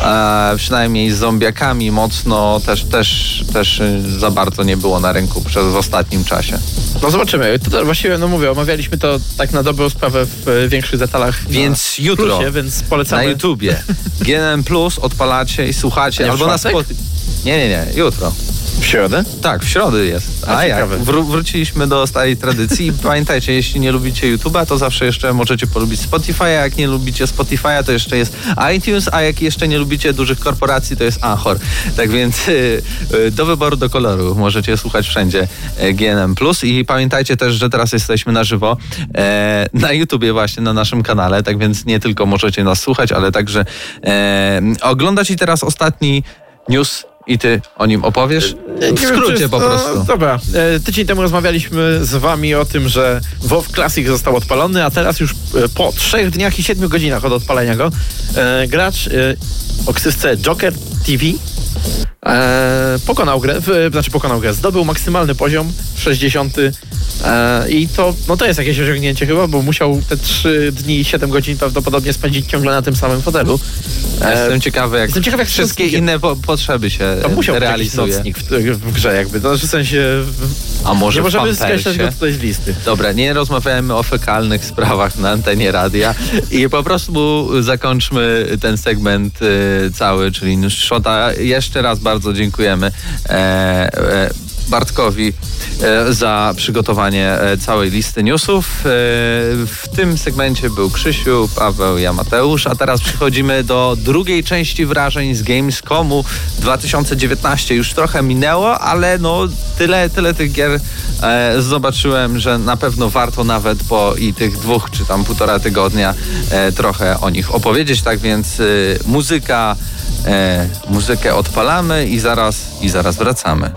e, przynajmniej z zombiakami mocno też, też, też za bardzo nie było na rynku przez ostatnim czasie. no zobaczymy. To, to właściwie, no mówię, omawialiśmy to tak na dobrą sprawę w e, większych detalach Więc na jutro Plusie, więc na polecamy. YouTubie GNM Plus odpalacie i słuchacie w albo na? Spotify. Nie, nie, nie, jutro. W środę? Tak, w środę jest. A, A, jak? wróciliśmy do starej tradycji. Pamiętajcie, jeśli nie lubicie YouTube'a, to zawsze jeszcze możecie polubić Spotify, a jak nie lubicie Spotify'a, to jeszcze jest iTunes, a jak jeszcze nie lubicie dużych korporacji, to jest Anchor. Tak więc y, y, do wyboru, do koloru. Możecie słuchać wszędzie e, GNM+. I pamiętajcie też, że teraz jesteśmy na żywo e, na YouTubie właśnie, na naszym kanale, tak więc nie tylko możecie nas słuchać, ale także e, oglądać i teraz ostatni news i ty o nim opowiesz? W skrócie jest- po no, prostu. Dobra. E, Tydzień temu rozmawialiśmy z wami o tym, że WoW Classic został odpalony, a teraz już e, po trzech dniach i siedmiu godzinach od odpalenia go e, gracz o ksywce Joker TV e, pokonał grę, w, znaczy pokonał grę, zdobył maksymalny poziom 60 e, i to, no to jest jakieś osiągnięcie chyba, bo musiał te 3 dni i 7 godzin prawdopodobnie spędzić ciągle na tym samym fotelu. E, Jestem ciekawy, jak, jestem ciekaw, jak wszystkie wszystkie- inne po, potrzeby się to musiał realizuje. nocnik w, w grze jakby, to znaczy w sensie A może nie możemy skreślać go tutaj z listy. Dobra, nie rozmawiajmy o fekalnych sprawach na antenie radia i po prostu zakończmy ten segment y, cały, czyli News Shota. Jeszcze raz bardzo dziękujemy e, e, Bartkowi e, za przygotowanie całej listy newsów. W tym segmencie był Krzysiu, Paweł, ja Mateusz, a teraz przechodzimy do drugiej części wrażeń z Gamescomu 2019. Już trochę minęło, ale no tyle, tyle tych gier zobaczyłem, że na pewno warto nawet po i tych dwóch czy tam półtora tygodnia trochę o nich opowiedzieć. Tak więc muzyka, muzykę odpalamy i zaraz, i zaraz wracamy.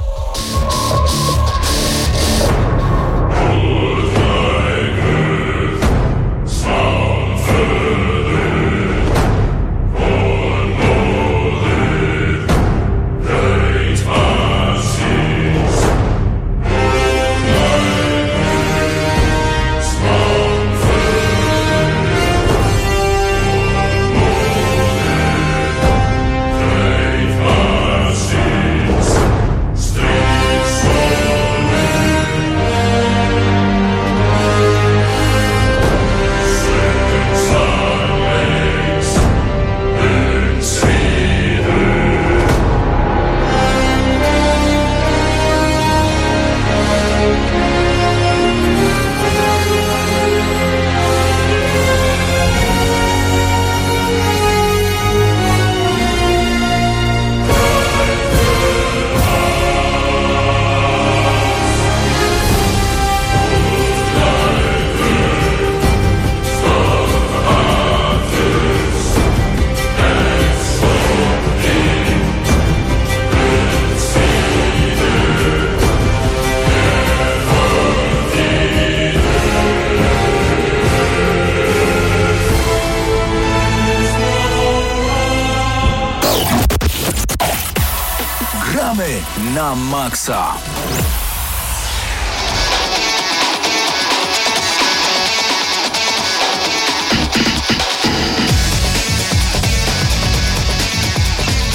Maksa.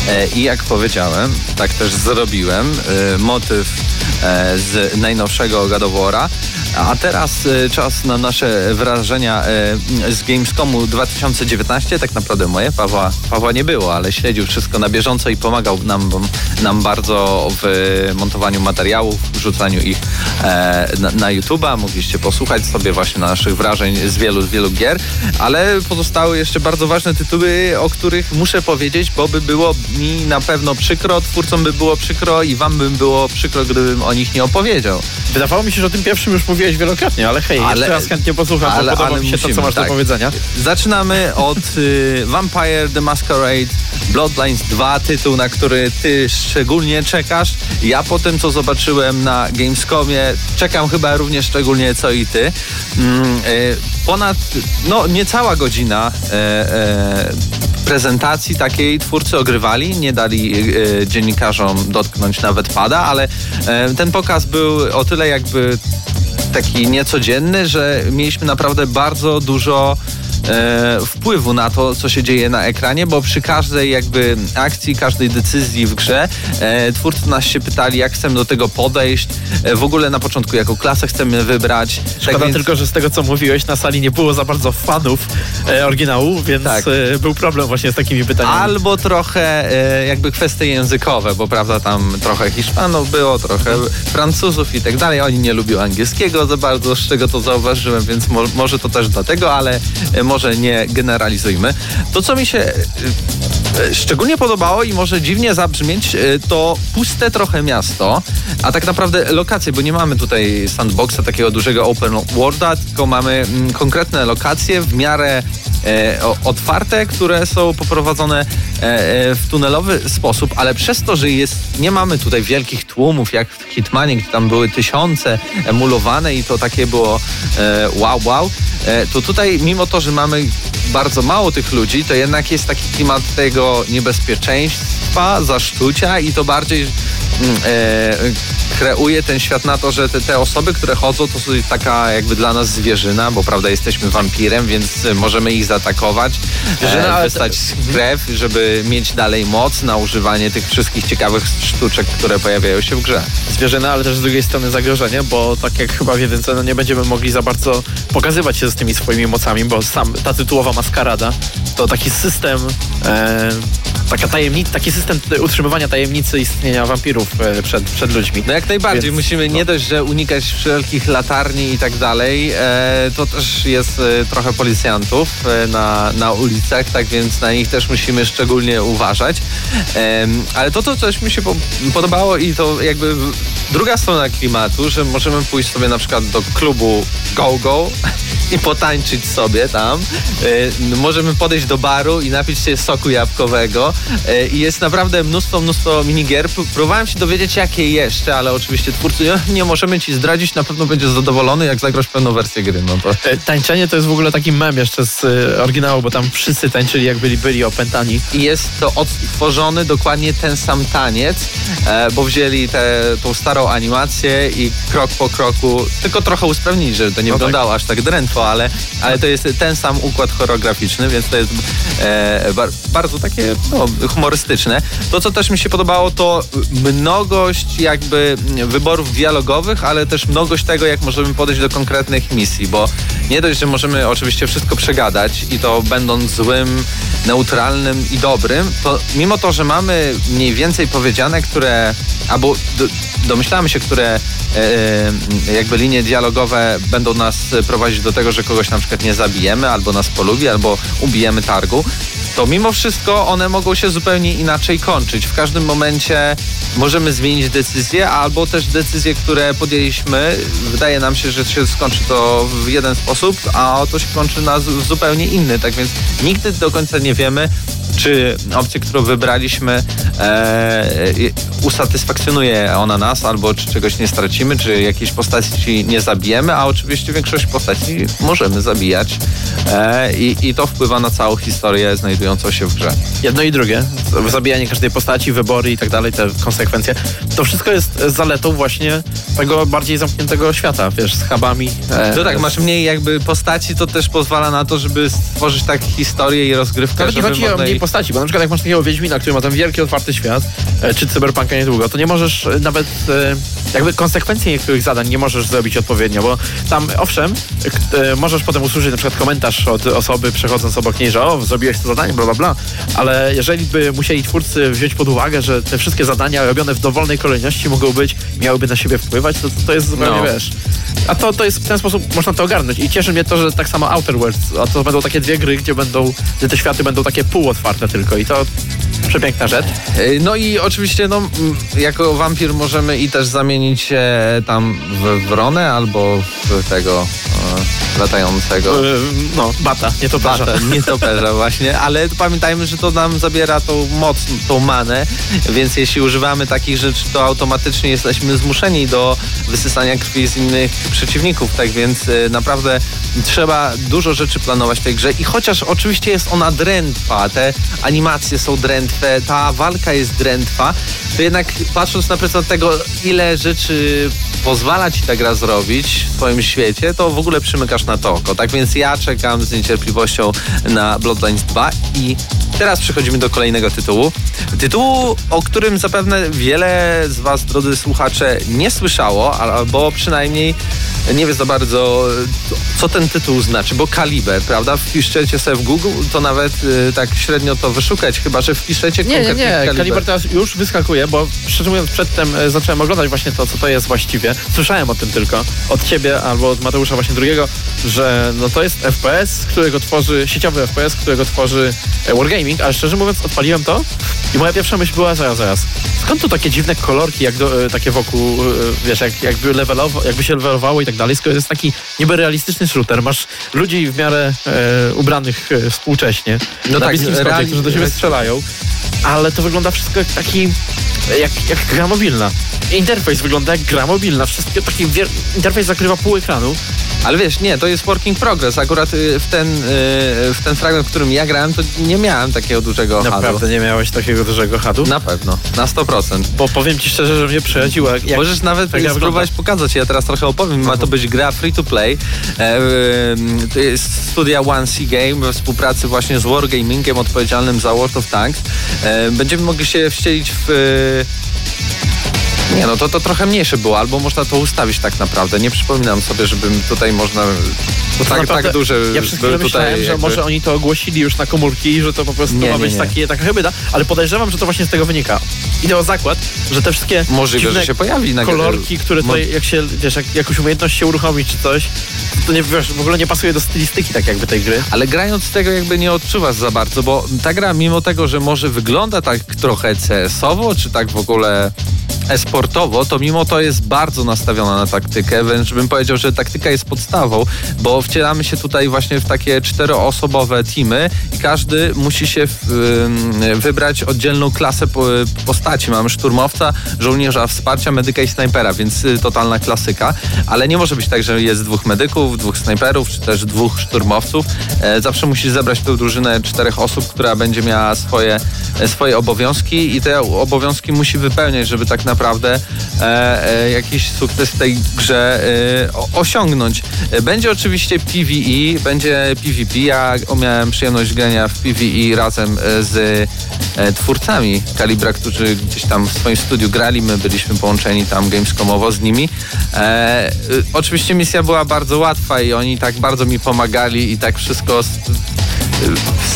E, I jak powiedziałem, tak też zrobiłem. E, Motyw e, z najnowszego War'a. A teraz e, czas na nasze wrażenia e, z Gamescomu 2019. Tak naprawdę moje, Pawła, Pawła nie było, ale śledził wszystko na bieżąco i pomagał nam, nam bardzo w montowaniu materiałów, wrzucaniu ich na, na YouTube'a. Mogliście posłuchać sobie właśnie naszych wrażeń z wielu, z wielu gier, ale pozostały jeszcze bardzo ważne tytuły, o których muszę powiedzieć, bo by było mi na pewno przykro, twórcom by było przykro i wam by było przykro, gdybym o nich nie opowiedział. Wydawało mi się, że o tym pierwszym już mówiłeś wielokrotnie, ale hej, Ale- jeszcze raz chętnie posłucham, ale- bo podoba ale mi się to, musimy, co masz tak. do powiedzenia. Zaczynamy od y, Vampire the Masquerade Bloodlines 2, tytuł, na który ty szczególnie czekasz. Ja po tym, co zobaczyłem na Gamescomie, czekam chyba również szczególnie co i ty. Mm, y, ponad, no niecała godzina e, e, prezentacji takiej twórcy ogrywali, nie dali e, dziennikarzom dotknąć nawet pada, ale e, ten pokaz był o tyle jakby taki niecodzienny, że mieliśmy naprawdę bardzo dużo e, wpływu na to, co się dzieje na ekranie, bo przy każdej jakby akcji, każdej decyzji w grze e, twórcy nas się pytali, jak chcemy do tego podejść. E, w ogóle na początku, jaką klasę chcemy wybrać. Szkoda więc- tylko, że z tego co mówiłeś, na sali nie było za bardzo fanów e, oryginału, więc Tak. e, był problem właśnie z takimi pytaniami. Albo trochę e, jakby kwestie językowe, bo prawda tam trochę Hiszpanów było, trochę Francuzów i tak dalej. Oni nie lubią angielskiego za bardzo, z czego to zauważyłem, więc mo może to też dlatego, ale e, może nie generalizujmy. To, co mi się e, e, szczególnie podobało i może dziwnie zabrzmieć, e, to puste trochę miasto, a tak naprawdę lokacje, bo nie mamy tutaj sandboxa, takiego dużego open worlda, tylko mamy mm, konkretne lokacje w miarę otwarte, które są poprowadzone e, e, w tunelowy sposób, ale przez to, że jest, nie mamy tutaj wielkich tłumów jak w Hitmanie, gdzie tam były tysiące emulowane i to takie było e, wow, wow, e, to tutaj mimo to, że mamy bardzo mało tych ludzi, to jednak jest taki klimat tego niebezpieczeństwa, zaszczucia i to bardziej mm, e, kreuje ten świat na to, że te, te osoby, które chodzą, to są taka jakby dla nas zwierzyna, bo prawda jesteśmy wampirem, więc możemy ich zaatakować, Zwierzyna, e, ale wystać krew, żeby mieć dalej moc na używanie tych wszystkich ciekawych sztuczek, które pojawiają się w grze. zwierzyna, ale też z drugiej strony zagrożenie, bo tak jak chyba w jedynce, no nie będziemy mogli za bardzo pokazywać się z tymi swoimi mocami, bo sam ta tytułowa maskarada to taki system, e, taka tajemnica, taki system utrzymywania tajemnicy istnienia wampirów e, przed, przed ludźmi. No jak najbardziej. Więc, Musimy nie dość, że unikać wszelkich latarni i tak dalej, e, to też jest e, trochę policjantów e, na, na ulicach, tak więc na nich też musimy szczególnie uważać. Ale to, to coś mi się po, podobało i to jakby druga strona klimatu, że możemy pójść sobie na przykład do klubu Go Go i potańczyć sobie tam. Możemy podejść do baru i napić się soku jabłkowego i jest naprawdę mnóstwo, mnóstwo minigier. Próbowałem się dowiedzieć, jakie jeszcze, ale oczywiście twórcy nie, możemy ci zdradzić, na pewno będziesz zadowolony, jak zagrasz pełną wersję gry. No to E, Tańczenie to jest w ogóle taki mem jeszcze z e, oryginału, bo tam wszyscy tańczyli jak byli, byli opętani. i jest to odtworzony dokładnie ten sam taniec, e, bo wzięli tę tą starą animację i krok po kroku, tylko trochę usprawnili, żeby to nie No tak. wyglądało aż tak drętwo, ale, ale to jest ten sam układ choreograficzny, więc to jest e, bar, bardzo takie no, humorystyczne. To, co też mi się podobało, to mnogość jakby wyborów dialogowych, ale też mnogość tego, jak możemy podejść do konkretnych misji, bo nie dość, że możemy oczywiście wszystko przegadać i to będąc złym, neutralnym i dobrym, to mimo to, że mamy mniej więcej powiedziane, które, albo do, domyślamy się, które e, e, jakby linie dialogowe będą nas prowadzić do tego, że kogoś na przykład nie zabijemy, albo nas polubi, albo ubijemy targu, to mimo wszystko one mogą się zupełnie inaczej kończyć. W każdym momencie możemy zmienić decyzję, albo też decyzje, które podjęliśmy, wydaje nam się, że się skończy to w jeden sposób, a to się kończy na zupełnie inny. Tak więc nigdy do końca nie wiemy, czy opcja, którą wybraliśmy, e, usatysfakcjonuje ona nas, albo czy czegoś nie stracimy, czy jakiejś postaci nie zabijemy, a oczywiście większość postaci możemy zabijać e, i, i to wpływa na całą historię znajdującą się w grze. Jedno i drugie, zabijanie każdej postaci, wybory i tak dalej, te konsekwencje. To wszystko jest zaletą właśnie tego bardziej zamkniętego świata, wiesz, z hubami. e, No tak, masz mniej jakby postaci, to też pozwala na to, żeby stworzyć tak historię i rozgrywkę, Nawet nie chodzi o mniej jej- postaci, bo na przykład jak masz takiego Wiedźmina, który ma ten wielki, otwarty świat, e, czy Cyberpunka niedługo, to nie możesz e, nawet e, jakby konsekwencji niektórych zadań nie możesz zrobić odpowiednio, bo tam owszem, możesz potem usłyszeć na przykład komentarz od osoby przechodząc obok niej, że o, zrobiłeś to zadanie, bla bla bla, ale jeżeli by musieli twórcy wziąć pod uwagę, że te wszystkie zadania robione w dowolnej kolejności mogą być, miałyby na siebie wpływać, to to jest zupełnie, No. wiesz... A to, to jest w ten sposób można to ogarnąć. I cieszy mnie to, że tak samo Outer Worlds, a to będą takie dwie gry, gdzie będą, gdzie te światy będą takie półotwarte tylko i to przepiękna rzecz. E, No i oczywiście, no, jako wampir możemy i też zamienić się tam w wronę albo w tego e, latającego. Yy, No, bata, nie to Bata, nie toperza właśnie, ale pamiętajmy, że to nam zabiera tą moc, tą manę, więc jeśli używamy takich rzeczy, to automatycznie jesteśmy zmuszeni do wysysania krwi z innych przeciwników, tak więc e, naprawdę trzeba dużo rzeczy planować w tej grze. I chociaż oczywiście jest ona drętwa, te animacje są drętwe, ta walka jest drętwa, to jednak patrząc na przykład tego, ile rzeczy pozwala ci ta gra zrobić w swoim świecie, to w ogóle przymykasz rzucasz na to oko. Tak więc ja czekam z niecierpliwością na Bloodlines 2 i teraz przechodzimy do kolejnego tytułu. Tytułu, o którym zapewne wiele z was, drodzy słuchacze, nie słyszało, albo przynajmniej nie wie za bardzo, co ten tytuł znaczy, bo kaliber, prawda? Wpiszecie sobie w Google, to nawet y, tak średnio to wyszukać, chyba że wpiszecie Nie, nie, konkretnie nie. kaliber. Kaliber teraz już wyskakuje, bo szczerze mówiąc przedtem e, zacząłem oglądać właśnie to, co to jest właściwie. Słyszałem o tym tylko od ciebie albo od Mateusza właśnie drugiego, że no to jest FPS, którego tworzy, sieciowy FPS, którego tworzy e, Wargaming, ale szczerze mówiąc odpaliłem to i moja pierwsza myśl była zaraz, zaraz. Skąd tu takie dziwne kolorki, jak do, e, takie wokół, e, wiesz, jak, jakby, levelowo, jakby się levelowało i tak dalej, skoro jest taki niby realistyczny shooter, masz ludzi w miarę e, ubranych e, współcześnie, No na tak, Bliskim Wschodzie, reali- którzy do siebie strzelają, ale to wygląda wszystko jak taki, jak, jak gra mobilna. Interfejs wygląda jak gra mobilna. Wszystkie taki wier- interfejs zakrywa pół ekranu. Ale wiesz, nie, to jest working progress. Akurat y, w ten, y, w ten fragment, w którym ja grałem, to nie miałem takiego dużego hadu. Naprawdę nie miałeś takiego dużego hadu? Na pewno, na 100%. Bo powiem ci szczerze, że mnie przechodziło. Możesz nawet tak spróbować pokazać, ja teraz trochę opowiem. Ma to być gra free to play. E, to jest studia One C Game we współpracy właśnie z Wargamingiem odpowiedzialnym za World of Tanks. E, będziemy mogli się wścielić w... nie no, to, to trochę mniejsze było, albo można to ustawić tak naprawdę. Nie przypominam sobie, żebym tutaj można... Bo To tak, naprawdę- tak duże Ja przez chwilę myślałem, że jakby- może oni to ogłosili już na komórki że to po prostu Nie, ma nie, być nie. Takie, taka hybryda, ale podejrzewam, że to właśnie z tego wynika. Idę o zakład, że te wszystkie Możliwe, że się pojawi na kolorki, które tutaj, jak się, wiesz, jak jakąś umiejętność się uruchomi czy coś, to nie, wiesz, w ogóle nie pasuje do stylistyki tak jakby tej gry. Ale grając tego jakby nie odczuwasz za bardzo, bo ta gra mimo tego, że może wygląda tak trochę CS-owo, czy tak w ogóle esportowo, to mimo to jest bardzo nastawiona na taktykę, wręcz bym powiedział, że taktyka jest podstawą, bo wcielamy się tutaj właśnie w takie czteroosobowe teamy i każdy musi się wybrać oddzielną klasę po, postaci. Mamy szturmowca, żołnierza wsparcia, medyka i snajpera, więc y, totalna klasyka, ale nie może być tak, że jest dwóch medyków, dwóch snajperów, czy też dwóch szturmowców. E, zawsze musisz zebrać tę drużynę czterech osób, która będzie miała swoje, e, swoje obowiązki i te obowiązki musi wypełniać, żeby tak naprawdę e, jakiś sukces w tej grze osiągnąć. Będzie oczywiście PvE, będzie PvP. Ja miałem przyjemność grania w PvE razem e, z e, twórcami Kalibra, którzy gdzieś tam w swoim studiu grali. My byliśmy połączeni tam gamescomowo z nimi. E, y, oczywiście misja była bardzo łatwa i oni tak bardzo mi pomagali i tak wszystko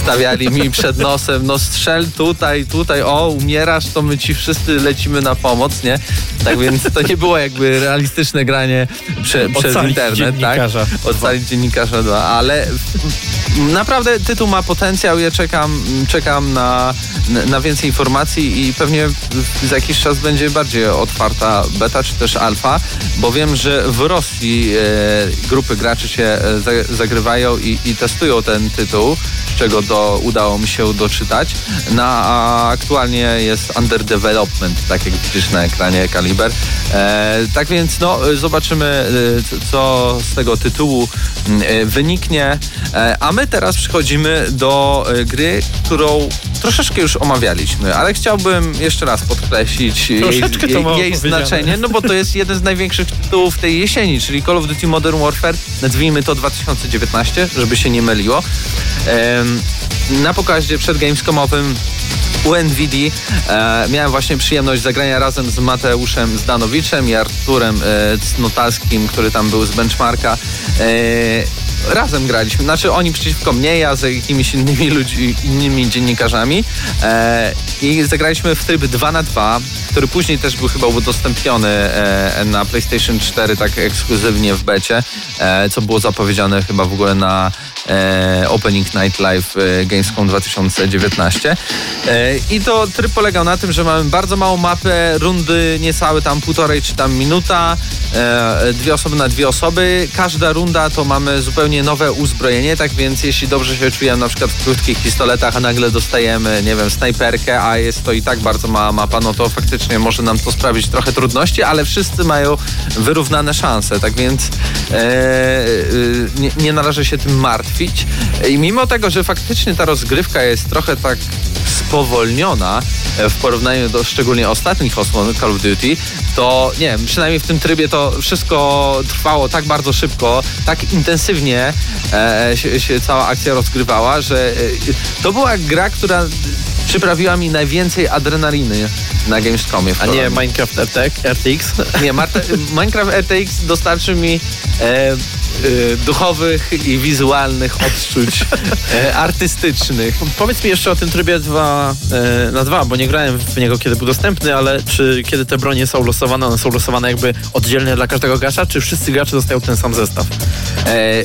stawiali mi przed nosem, no strzel tutaj, tutaj, o, umierasz, to my ci wszyscy lecimy na pomoc, nie? Tak więc to nie było jakby realistyczne granie prze, przez internet, tak? Ocalić dziennikarza 2, ale naprawdę tytuł ma potencjał, ja czekam, czekam na, na więcej informacji i pewnie za jakiś czas będzie bardziej otwarta beta czy też alfa, bo wiem, że w Rosji e, grupy graczy się e, za- zagrywają i, i testują ten tytuł, czego do, udało mi się doczytać. Na, a aktualnie jest under development, tak jak widzisz na ekranie Kaliber. E, tak więc no, zobaczymy, e, co z tego tytułu mm, e, wyniknie. E, a my teraz przechodzimy do e, gry, którą troszeczkę już omawialiśmy, ale chciałbym jeszcze raz podkreślić jej, Troszeczkę jej, jej powiedziane. znaczenie, no bo to jest jeden z największych tytułów tej jesieni, czyli Call of Duty Modern Warfare, nazwijmy to 2019, żeby się nie myliło. Em, na pokazie przed Gamescomowym UNVD e, miałem właśnie przyjemność zagrania razem z Mateuszem Zdanowiczem i Arturem e, Cnotalskim, który tam był z benchmarka. E, razem graliśmy, znaczy oni przeciwko mnie, ja z jakimiś innymi ludźmi, innymi dziennikarzami e, i zagraliśmy w tryb 2 na 2 który później też był chyba udostępniony e, na PlayStation 4 tak ekskluzywnie w becie, e, co było zapowiedziane chyba w ogóle na e, Opening Night Live e, Gamescom 2019. E, I to tryb polegał na tym, że mamy bardzo małą mapę, rundy niecałe tam półtorej czy tam minuta, e, dwie osoby na dwie osoby. Każda runda to mamy zupełnie nowe uzbrojenie, tak więc jeśli dobrze się czujemy na przykład w krótkich pistoletach, a nagle dostajemy, nie wiem, snajperkę, a jest to i tak bardzo mała mapa, no to faktycznie może nam to sprawić trochę trudności, ale wszyscy mają wyrównane szanse, tak więc e, e, nie, nie należy się tym martwić. I mimo tego, że faktycznie ta rozgrywka jest trochę tak spowolniona e, w porównaniu do szczególnie ostatnich osłon Call of Duty, to nie wiem, przynajmniej w tym trybie to wszystko trwało tak bardzo szybko, tak intensywnie e, się, się cała akcja rozgrywała, że e, to była gra, która przyprawiła mi najwięcej adrenaliny na Gamescomie. A nie. Minecraft RTX? Nie, Marta, Minecraft RTX dostarczy mi e, e, duchowych i wizualnych odczuć e, artystycznych. Powiedz mi jeszcze o tym trybie 2 e, na 2, bo nie grałem w niego kiedy był dostępny, ale czy kiedy te bronie są losowane, one są losowane jakby oddzielnie dla każdego gracza, czy wszyscy gracze dostają ten sam zestaw? E,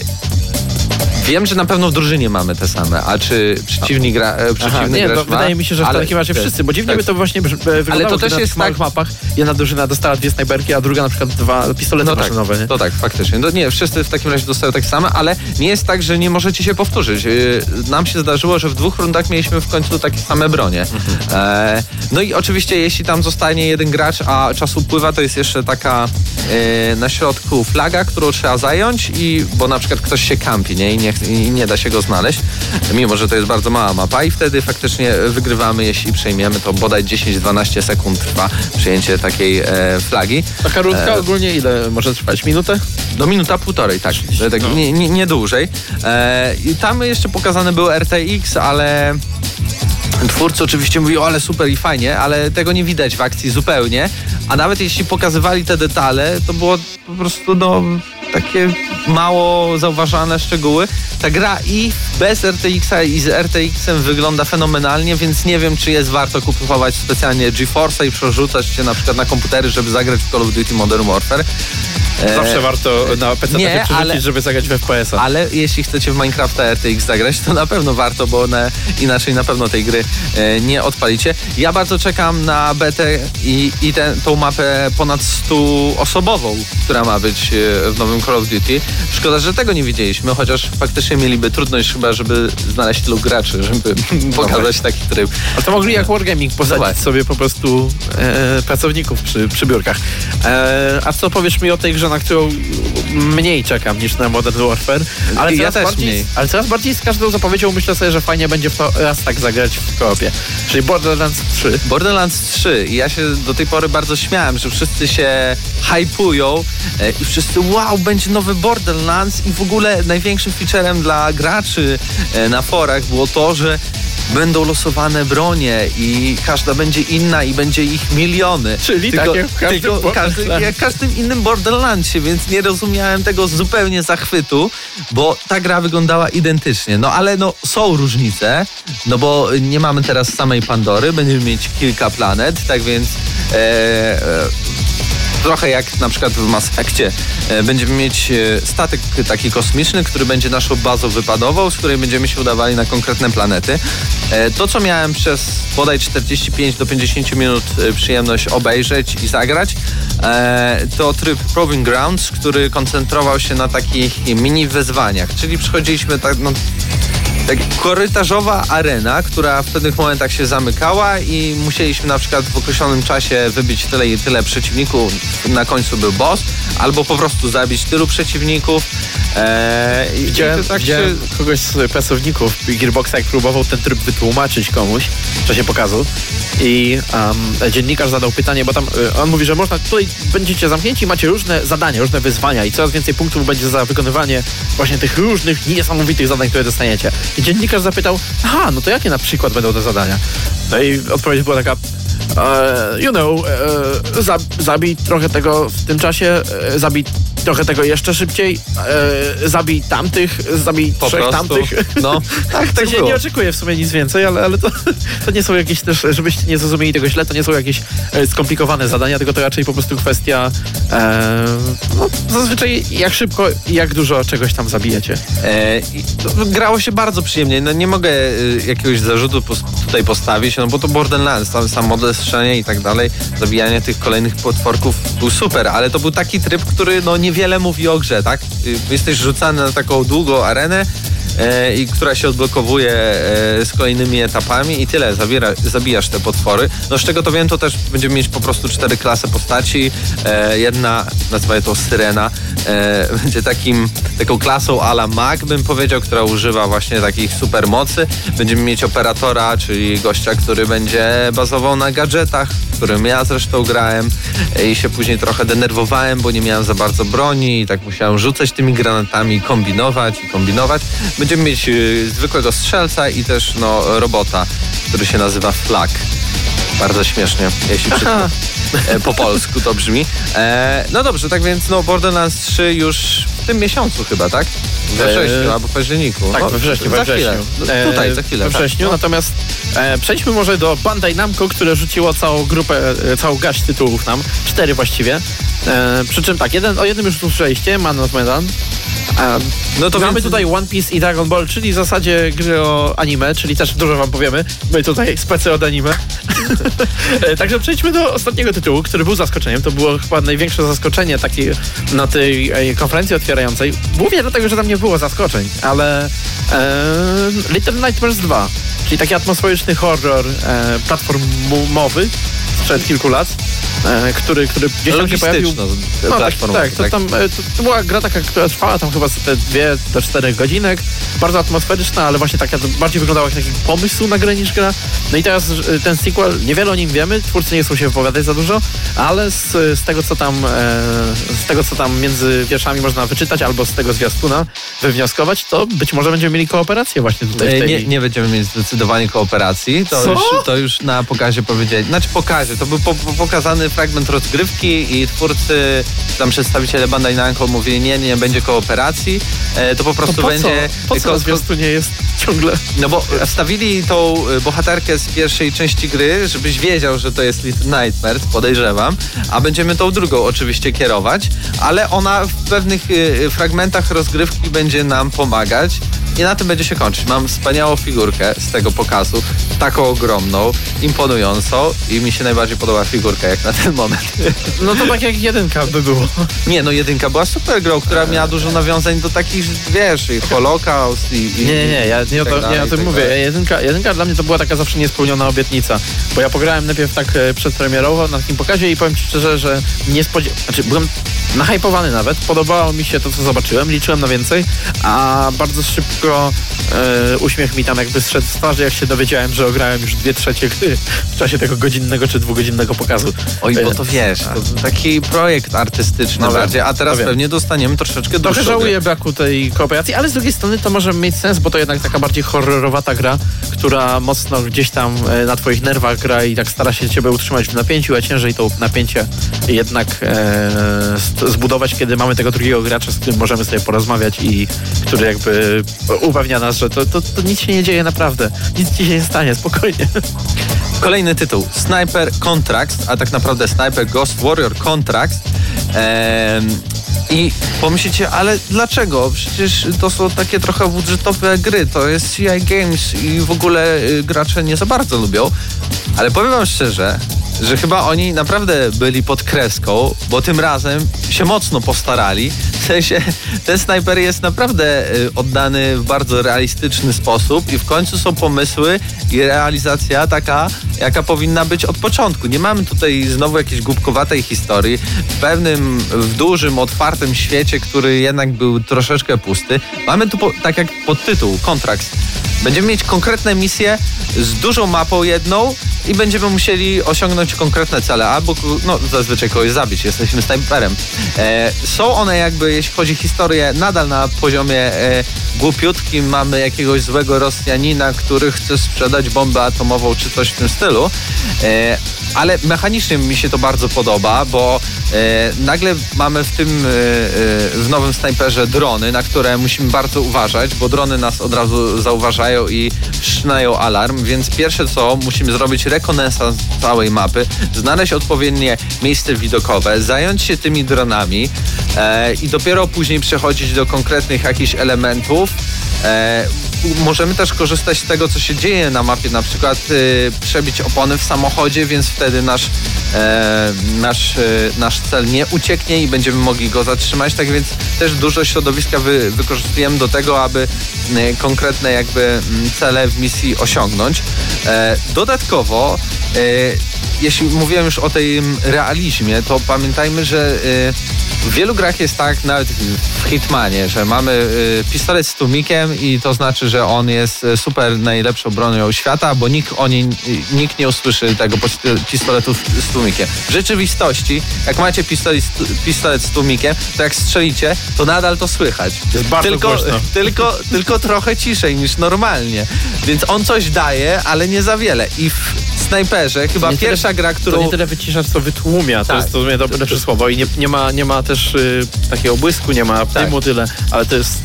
wiem, że na pewno w drużynie mamy te same, a czy przeciwnik gra, e, przeciwny Aha, nie, gracz to ma? wydaje mi się, że w Ale- takim razie wszyscy, bo dziwnie tak. by to właśnie brz- e, wyglądało, też gdy na jest tych małych tak- mapach jedna drużyna dostała dwie snajperki, a druga na przykład dwa pistolety No tak, maszynowe, nie? to tak, faktycznie. No nie, wszyscy w takim razie dostają tak samo, ale nie jest tak, że nie możecie się powtórzyć. Yy, Nam się zdarzyło, że w dwóch rundach mieliśmy w końcu takie same bronie. Mhm. E, no i oczywiście, jeśli tam zostanie jeden gracz, a czas upływa, to jest jeszcze taka e, na środku flaga, którą trzeba zająć, i bo na przykład ktoś się kampi, nie? I nie, i nie da się go znaleźć, mimo że to jest bardzo mała mapa i wtedy faktycznie wygrywamy, jeśli przejmiemy, to bodaj 10-12 sekund trwa przyjęcie takiej e, flagi. Taka rundka E, ogólnie ile może trwać? Minutę? do minuta półtorej, tak. tak nie, nie, nie dłużej. E, I tam jeszcze pokazane był RTX, ale twórcy oczywiście mówią, ale super i fajnie, ale tego nie widać w akcji zupełnie. A nawet jeśli pokazywali te detale, to było po prostu no, takie mało zauważalne szczegóły. Ta gra i bez RTX-a i z RTX-em wygląda fenomenalnie, więc nie wiem, czy jest warto kupować specjalnie GeForce'a i przerzucać się na przykład na komputery, żeby zagrać w Call of Duty Modern Warfare. E, Zawsze warto na PC nie, przerzucić, ale- żeby zagrać w FPS-a. ale jeśli chcecie w Minecrafta RTX zagrać, to na pewno warto, bo one, inaczej na pewno tej gry e, nie odpalicie. Ja bardzo czekam na betę i, i tę tą mapę ponad 100 osobową, która ma być e, w nowym Call of Duty. Szkoda, że tego nie widzieliśmy, chociaż faktycznie mieliby trudność chyba, żeby znaleźć tylu graczy, żeby pokazać taki tryb. A to mogli jak Wargaming posadzić właśnie. sobie po prostu e, pracowników przy, przy biurkach. E, a co powiesz mi o tej grze, na którą mniej czekam niż na Modern Warfare? Ale Ja coraz też bardziej, mniej. Ale coraz bardziej z każdą zapowiedzią myślę sobie, że fajnie będzie w to raz tak zagrać w koopie. Czyli Borderlands 3. Borderlands 3 i ja się do tej pory bardzo śmiałem, że wszyscy się hypują e, i wszyscy wow, będzie nowy Borderlands i w ogóle największym featurem dla graczy e, na forach było to, że będą losowane bronie i każda będzie inna i będzie ich miliony. Czyli tak jak w każdym tylko każdy, jak każdym innym Borderlandsie, więc nie rozumiałem tego zupełnie zachwytu, bo ta gra wyglądała identycznie. No ale no są różnice, no bo nie mamy teraz samej Pandory, będziemy mieć kilka planet, tak więc e, e, trochę jak na przykład w Mass Effectie e, będziemy mieć e, statek taki kosmiczny, który będzie naszą bazą wypadową, z której będziemy się udawali na konkretne planety. E, To, co miałem przez bodaj 45 do 50 minut przyjemność obejrzeć i zagrać, to tryb Proving Grounds, który koncentrował się na takich mini wyzwaniach, czyli przychodziliśmy tak, no, tak korytarzowa arena, która w pewnych momentach się zamykała i musieliśmy na przykład w określonym czasie wybić tyle i tyle przeciwników, na końcu był boss, albo po prostu zabić tylu przeciwników. Eee, i- Widziałem, i tak widziałem się, kogoś z pracowników Gearboxa, jak próbował ten tryb wytłumaczyć komuś w czasie pokazu i um, dziennikarz zadał pytanie, bo tam y, on mówi, że można tutaj będziecie zamknięci, macie różne zadania, różne wyzwania i coraz więcej punktów będzie za wykonywanie właśnie tych różnych niesamowitych zadań, które dostaniecie. I dziennikarz zapytał, aha, no to jakie na przykład będą te zadania? No i odpowiedź była taka, e, you know, e, za, zabij trochę tego w tym czasie, e, zabij trochę tego jeszcze szybciej, e, zabij tamtych, zabij Po trzech prostu. tamtych. No, tak, tak było. nie oczekuję w sumie nic więcej, ale, ale to, to nie są jakieś też, żebyście nie zrozumieli tego źle, to nie są jakieś e, skomplikowane zadania, tylko to raczej po prostu kwestia e, no, zazwyczaj jak szybko i jak dużo czegoś tam zabijecie. E, i to grało się bardzo przyjemnie. No nie mogę e, jakiegoś zarzutu pos- tutaj postawić, no bo to Borderlands, tam sam model strzelania i tak dalej, zabijanie tych kolejnych potworków był super, ale to był taki tryb, który no niewiele mówi o grze, tak? Y, Jesteś rzucany na taką długą arenę, e, i która się odblokowuje e, z kolejnymi etapami i tyle, zabiera, zabijasz te potwory. No z czego to wiem, to też będziemy mieć po prostu cztery klasy postaci. E, jedna, nazywa to Syrena, będzie takim, taką klasą ala mag, bym powiedział, która używa właśnie takich supermocy. Będziemy mieć operatora, czyli gościa, który będzie bazował na gadżetach, którym ja zresztą grałem i się później trochę denerwowałem, bo nie miałem za bardzo broni i tak musiałem rzucać tymi granatami, kombinować i kombinować. Będziemy mieć y, zwykłego strzelca i też no, robota, który się nazywa Flak. Bardzo śmiesznie, jeśli wszystko e, po polsku to brzmi. E, no dobrze, tak więc no Borderlands 3 już w tym miesiącu chyba, tak? We E, wrześniu albo październiku. Tak, no, we wrześniu, we chwilę. wrześniu. No, E, tutaj, za chwilę. We tak. wrześniu, No. natomiast e, przejdźmy może do Bandai Namco, które rzuciło całą grupę, e, całą gaść tytułów nam. Cztery właściwie. E, przy czym tak, jeden, o jednym już usłyszeliście, Man of Medan. No to Mamy więc- tutaj One Piece i Dragon Ball, czyli w zasadzie gry o anime, czyli też dużo wam powiemy. My tutaj specy od anime. E, Także przejdźmy do ostatniego tytułu, który był zaskoczeniem. To było chyba największe zaskoczenie takie na tej e, konferencji otwierającej. Głównie dlatego, że tam nie było zaskoczeń, ale e, Little Nightmares 2, czyli taki atmosferyczny horror e, platformowy sprzed kilku lat, który, który gdzieś tam się pojawił. No, tak, tak, to, tam, e, to, to była gra taka, która trwała tam chyba te dwie do czterech godzinek. Bardzo atmosferyczna, ale właśnie taka bardziej wyglądała jak taki pomysł na grę niż gra. No i teraz e, ten sequel, niewiele o nim wiemy, twórcy nie chcą się wypowiadać za dużo, ale z, z tego co tam e, z tego co tam między wierszami można wyczytać, albo z tego zwiastuna wywnioskować, to być może będziemy mieli kooperację właśnie tutaj w E, tej... Nie, nie będziemy mieć zdecydowanie kooperacji. To Co? już, to już na pokazie powiedzieli. Znaczy pokazie, to był po, po, pokazany fragment rozgrywki i twórcy, tam przedstawiciele Bandai Namco mówili, nie, nie będzie kooperacji. E, to po to prostu po będzie... co? Po co zwiastunie jest ciągle... No bo wstawili tą y, bohaterkę z pierwszej części gry, żebyś wiedział, że to jest Little Nightmares, podejrzewam, a będziemy tą drugą oczywiście kierować, ale ona w pewnych y, fragmentach rozgrywki będzie nam pomagać i na tym będzie się kończyć. Mam wspaniałą figurkę z tego pokazu, taką ogromną, imponującą i mi się najbardziej podoba figurka jak na ten moment. No to tak jak jedynka by było. Nie, no jedynka była super grą, która miała dużo nawiązań do takich, wiesz, i Holocaust i... i Nie, nie, nie, ja nie, o, tak to, dalej, nie o tym tak mówię. dalej. Jedynka, jedynka dla mnie to była taka zawsze niespełniona obietnica. Bo ja pograłem najpierw tak e, przedpremierowo na takim pokazie i powiem ci szczerze, że nie spodziewałem... Znaczy byłem nahypowany nawet, podobało mi się to, co zobaczyłem, liczyłem na więcej, a bardzo szybko e, uśmiech mi tam jakby zszedł z twarzy, jak się dowiedziałem, że ograłem już dwie trzecie gry w czasie tego godzinnego czy dwugodzinnego pokazu. Oj, bo E, to wiesz, to taki projekt artystyczny No bardziej, a teraz wiem. pewnie dostaniemy troszeczkę Trochę dłuższą żałuję grę. braku tej kooperacji, ale z drugiej strony to może mieć sens, bo to jednak taka bardziej horrorowata gra, która mocno gdzieś tam e, na twoich nerwach gra i tak stara się ciebie utrzymać w napięciu, a ciężej to napięcie jednak e, zbudować, kiedy mamy tego drugiego gracza, z którym możemy sobie porozmawiać i który jakby upewnia nas, że to, to, to nic się nie dzieje naprawdę. Nic ci się nie stanie, spokojnie. Kolejny tytuł, Sniper Contracts, a tak naprawdę Sniper Ghost Warrior Contracts. Em, I pomyślicie, ale dlaczego? Przecież to są takie trochę budżetowe gry, to jest CI Games i w ogóle y, gracze nie za bardzo lubią. Ale powiem wam szczerze, że chyba oni naprawdę byli pod kreską, bo tym razem się mocno postarali. W sensie ten snajper jest naprawdę y, oddany w bardzo realistyczny sposób i w końcu są pomysły i realizacja taka, jaka powinna być od początku. Nie mamy tutaj znowu jakiejś głupkowatej historii. W pewnym, w dużym, otwartym świecie, który jednak był troszeczkę pusty. Mamy tu, po, tak jak podtytuł, kontrakt. Będziemy mieć konkretne misje z dużą mapą jedną i będziemy musieli osiągnąć konkretne cele, albo no, zazwyczaj kogoś zabić, jesteśmy snajperem. E, są one jakby, jeśli chodzi o historię, nadal na poziomie e, głupiutkim. Mamy jakiegoś złego Rosjanina, który chce sprzedać bombę atomową czy coś w tym stylu. E, ale mechanicznie mi się to bardzo podoba, bo e, nagle mamy w tym, e, e, w nowym snajperze drony, na które musimy bardzo uważać, bo drony nas od razu zauważają i wszczynają alarm, więc pierwsze co, musimy zrobić rekonesans całej mapy, znaleźć odpowiednie miejsce widokowe, zająć się tymi dronami e, i dopiero później przechodzić do konkretnych jakichś elementów, e, możemy też korzystać z tego, co się dzieje na mapie, na przykład y, przebić opony w samochodzie, więc wtedy nasz, e, nasz, e, nasz cel nie ucieknie i będziemy mogli go zatrzymać. Tak więc też dużo środowiska wy, wykorzystujemy do tego, aby e, konkretne jakby mm, cele w misji osiągnąć. E, dodatkowo e, jeśli mówiłem już o tym realizmie, to pamiętajmy, że y, w wielu grach jest tak, nawet w Hitmanie, że mamy y, pistolet z tłumikiem i to znaczy, że on jest y, super najlepszą bronią świata, bo nikt o niej, nikt nie usłyszy tego pistoletu z tłumikiem. W rzeczywistości, jak macie pistolet, z- pistolet z tłumikiem, to jak strzelicie, to nadal to słychać. Jest bardzo tylko, głośno. tylko, tylko trochę ciszej niż normalnie. Więc on coś daje, ale nie za wiele. I w snajperze chyba Nie tyle- pierwsza gra, To którą... nie tyle wycisza, co wytłumia. To Tak. jest to sumie dobre lepsze słowo. I nie, nie, ma, nie ma też y, takiego błysku, nie ma Tak. dymu tyle, ale to jest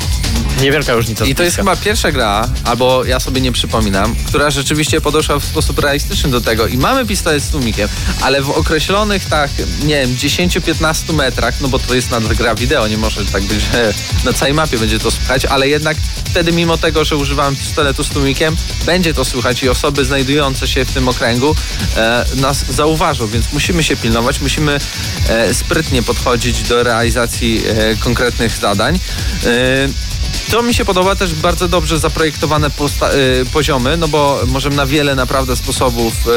niewielka różnica. I to jest chyba pierwsza gra, albo ja sobie nie przypominam, która rzeczywiście podeszła w sposób realistyczny do tego i mamy pistolet z tłumikiem, ale w określonych tak, nie wiem, 10-15 metrach, no bo to jest nadal gra wideo, nie może tak być, że na całej mapie będzie to słychać, ale jednak wtedy mimo tego, że używam pistoletu z tłumikiem, będzie to słychać i osoby znajdujące się w tym okręgu e, nas zauważą, więc musimy się pilnować, musimy e, sprytnie podchodzić do realizacji e, konkretnych zadań. To mi się podoba też bardzo dobrze zaprojektowane y, poziomy, no bo możemy na wiele naprawdę sposobów y,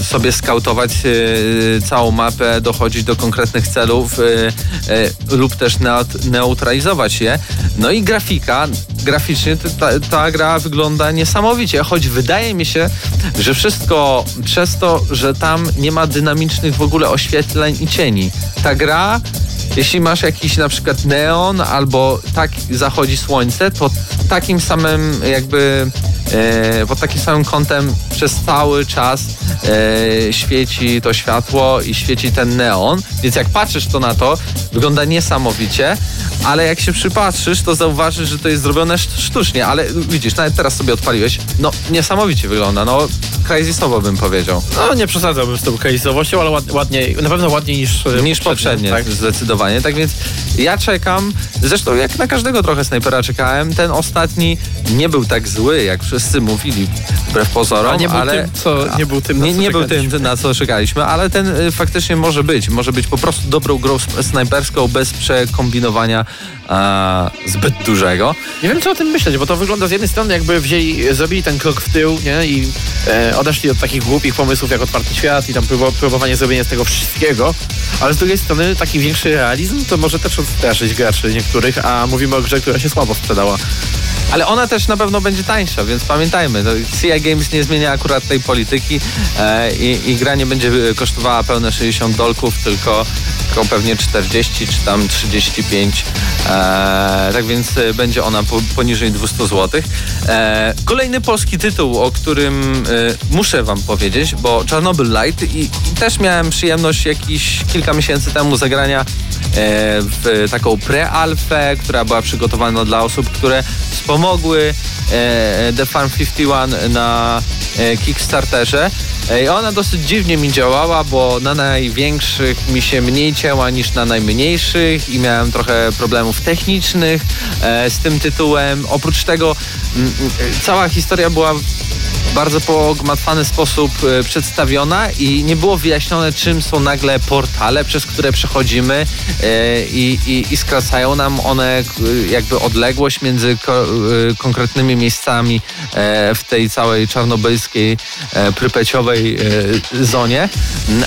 y, sobie skautować całą mapę, dochodzić do konkretnych celów lub też neut- neutralizować je. No i grafika, graficznie ta, ta gra wygląda niesamowicie, choć wydaje mi się, że wszystko przez to, że tam nie ma dynamicznych w ogóle oświetleń i cieni. Ta gra jeśli masz jakiś na przykład neon albo tak zachodzi słońce, to takim samym jakby e, pod takim samym kątem przez cały czas e, świeci to światło i świeci ten neon, więc jak patrzysz to na to, wygląda niesamowicie, ale jak się przypatrzysz, to zauważysz, że to jest zrobione szt- sztucznie, ale widzisz, nawet teraz sobie odpaliłeś, no niesamowicie wygląda, no crazysowo bym powiedział. No nie przesadzałbym z tą case'owością, ale ład, ładniej, na pewno ładniej niż, niż poprzednie, Tak? zdecydowanie. Tak więc ja czekam, zresztą jak na każdego trochę snajpera czekałem, ten ostatni nie był tak zły, jak wszyscy mówili, wbrew pozorom, A nie był ale... tym, co- nie był tym, na nie, co nie był czekaliśmy. tym, na co czekaliśmy, ale ten y, faktycznie może być. Może być po prostu dobrą grą snajperską bez przekombinowania a, zbyt dużego. Nie wiem, co o tym myśleć, bo to wygląda z jednej strony jakby wzięli, zrobili ten krok w tył, nie? I e, odeszli od takich głupich pomysłów jak otwarty świat i tam próbo- próbowanie zrobienia z tego wszystkiego, ale z drugiej strony taki większy realizm to może też odstraszyć graczy niektórych, a mówimy o grze, która się słabo sprzedała. Ale ona też na pewno będzie tańsza, więc pamiętajmy, to CI Games nie zmienia akurat tej polityki e, i, i gra nie będzie e, kosztowała pełne 60 dolków, tylko, tylko pewnie 40 czy tam 35. E, tak więc e, będzie ona po, poniżej 200 zł. E, kolejny polski tytuł, o którym e, muszę wam powiedzieć, bo Chernobyl Light i, i też miałem przyjemność jakiś kilka miesięcy temu zagrania w taką pre-alfę, która była przygotowana dla osób, które wspomogły e, The Farm 51 na e, Kickstarterze. E, I ona dosyć dziwnie mi działała, bo na największych mi się mniej cięła niż na najmniejszych i miałem trochę problemów technicznych e, z tym tytułem. Oprócz tego mm, mm, cała historia była bardzo pogmatwany sposób e, przedstawiona i nie było wyjaśnione, czym są nagle portale, przez które przechodzimy e, i, i, i skracają nam one k- jakby odległość między ko, e, konkretnymi miejscami e, w tej całej czarnobylskiej, e, prypeciowej e, zonie.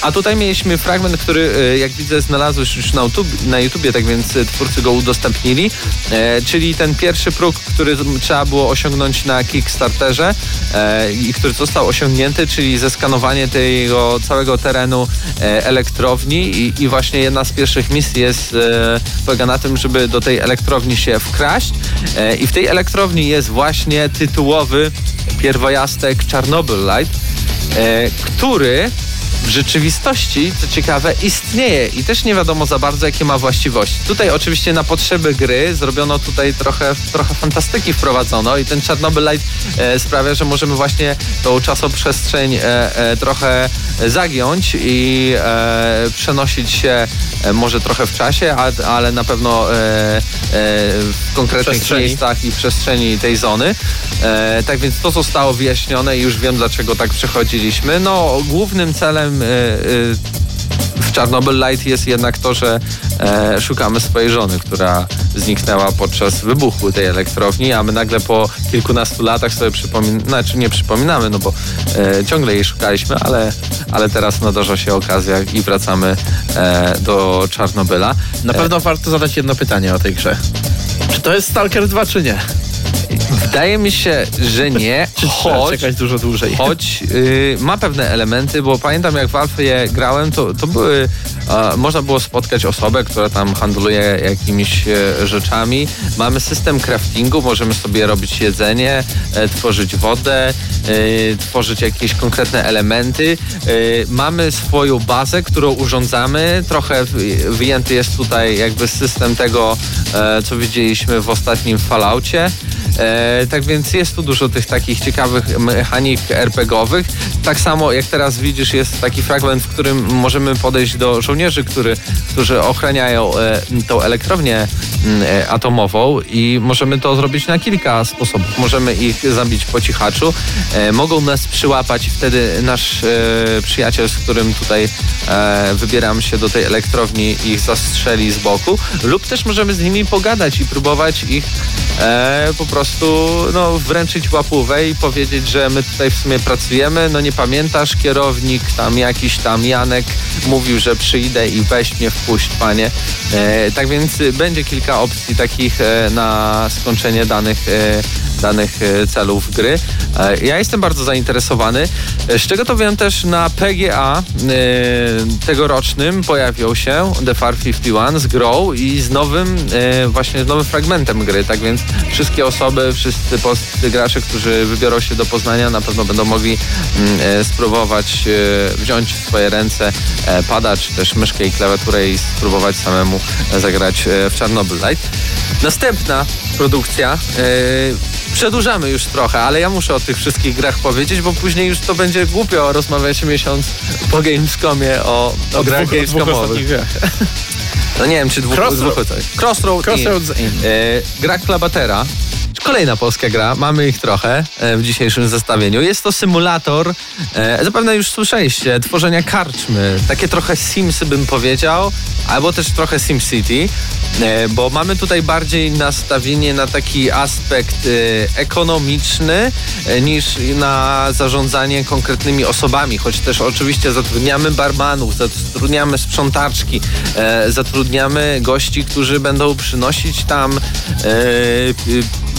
A tutaj mieliśmy fragment, który e, jak widzę znalazłeś już na, YouTube, na YouTubie, tak więc e, twórcy go udostępnili, e, czyli ten pierwszy próg, który trzeba było osiągnąć na Kickstarterze e, i który został osiągnięty, czyli zeskanowanie tego całego terenu e, elektrowni. I, i właśnie jedna z pierwszych misji jest e, polega na tym, żeby do tej elektrowni się wkraść. E, i w tej elektrowni jest właśnie tytułowy pierwojastek Chernobyl Light, który w rzeczywistości, co ciekawe, istnieje i też nie wiadomo za bardzo, jakie ma właściwości. Tutaj oczywiście na potrzeby gry zrobiono tutaj trochę, trochę fantastyki wprowadzono i ten Chernobyl Light e, sprawia, że możemy właśnie tą czasoprzestrzeń e, e, trochę zagiąć i e, przenosić się e, może trochę w czasie, a, ale na pewno e, e, w konkretnych Przestrzeni. miejscach i przestrzeni tej zony. Tak więc to zostało wyjaśnione i już wiem, dlaczego tak przechodziliśmy. No, głównym celem e, e, w Chernobyl Light jest jednak to, że e, szukamy swojej żony, która zniknęła podczas wybuchu tej elektrowni, a my nagle po kilkunastu latach sobie przypominamy, znaczy nie przypominamy, no bo e, ciągle jej szukaliśmy, ale, ale teraz nadarza się okazja i wracamy e, do Czarnobyla. Na pewno warto zadać jedno pytanie o tej grze. Czy to jest Stalker 2, czy nie? Wydaje mi się, że nie, choć czekać dużo dłużej? Choć y, ma pewne elementy, bo pamiętam jak w Alfie je grałem, to, to były, e, można było spotkać osobę, która tam handluje jakimiś e, rzeczami. Mamy system craftingu, możemy sobie robić jedzenie, e, tworzyć wodę, e, tworzyć jakieś konkretne elementy. E, mamy swoją bazę, którą urządzamy. Trochę wyjęty jest tutaj jakby system tego, e, co widzieliśmy w ostatnim Falloutie. E, tak więc jest tu dużo tych takich ciekawych mechanik RPGowych. Tak samo jak teraz widzisz, jest taki fragment, w którym możemy podejść do żołnierzy, który, którzy ochraniają e, tą elektrownię e, atomową i możemy to zrobić na kilka sposobów. Możemy ich zabić po cichaczu, e, mogą nas przyłapać, wtedy nasz e, przyjaciel, z którym tutaj e, wybieram się do tej elektrowni, ich zastrzeli z boku, lub też możemy z nimi pogadać i próbować ich po prostu no, wręczyć łapówę i powiedzieć, że my tutaj w sumie pracujemy, no nie pamiętasz, kierownik tam jakiś tam Janek mówił, że przyjdę i weź mnie wpuść, panie. E, tak więc będzie kilka opcji takich e, na skończenie danych, e, danych e, celów gry. E, ja jestem bardzo zainteresowany, e, z czego to wiem też na PGA tegorocznym pojawią się The Far 51 z grą i z nowym, właśnie z nowym fragmentem gry, tak więc wszystkie osoby, wszyscy polscy gracze, którzy wybiorą się do Poznania na pewno będą mogli mm, e, spróbować e, wziąć w swoje ręce e, pada, czy też myszkę i klawiaturę i spróbować samemu zagrać w Chernobyl Light. Następna produkcja Przedłużamy już trochę, ale ja muszę o tych wszystkich grach powiedzieć, bo później już to będzie głupio rozmawiać miesiąc po Gamescomie o, o grach dwóch, dwóch Gamescomowych. grach. No nie wiem, czy dwóch, Crossroad. dwóch Crossroad, Crossroads in. in. E, gra Klabatera. Kolejna polska gra, mamy ich trochę e, w dzisiejszym zestawieniu. Jest to symulator, e, zapewne już słyszeliście, tworzenia karczmy. Takie trochę Simsy bym powiedział, albo też trochę SimCity, e, bo mamy tutaj bardziej nastawienie na taki aspekt ekonomiczny niż na zarządzanie konkretnymi osobami, choć też oczywiście zatrudniamy barmanów, zatrudniamy sprzątaczki, zatrudniamy gości, którzy będą przynosić tam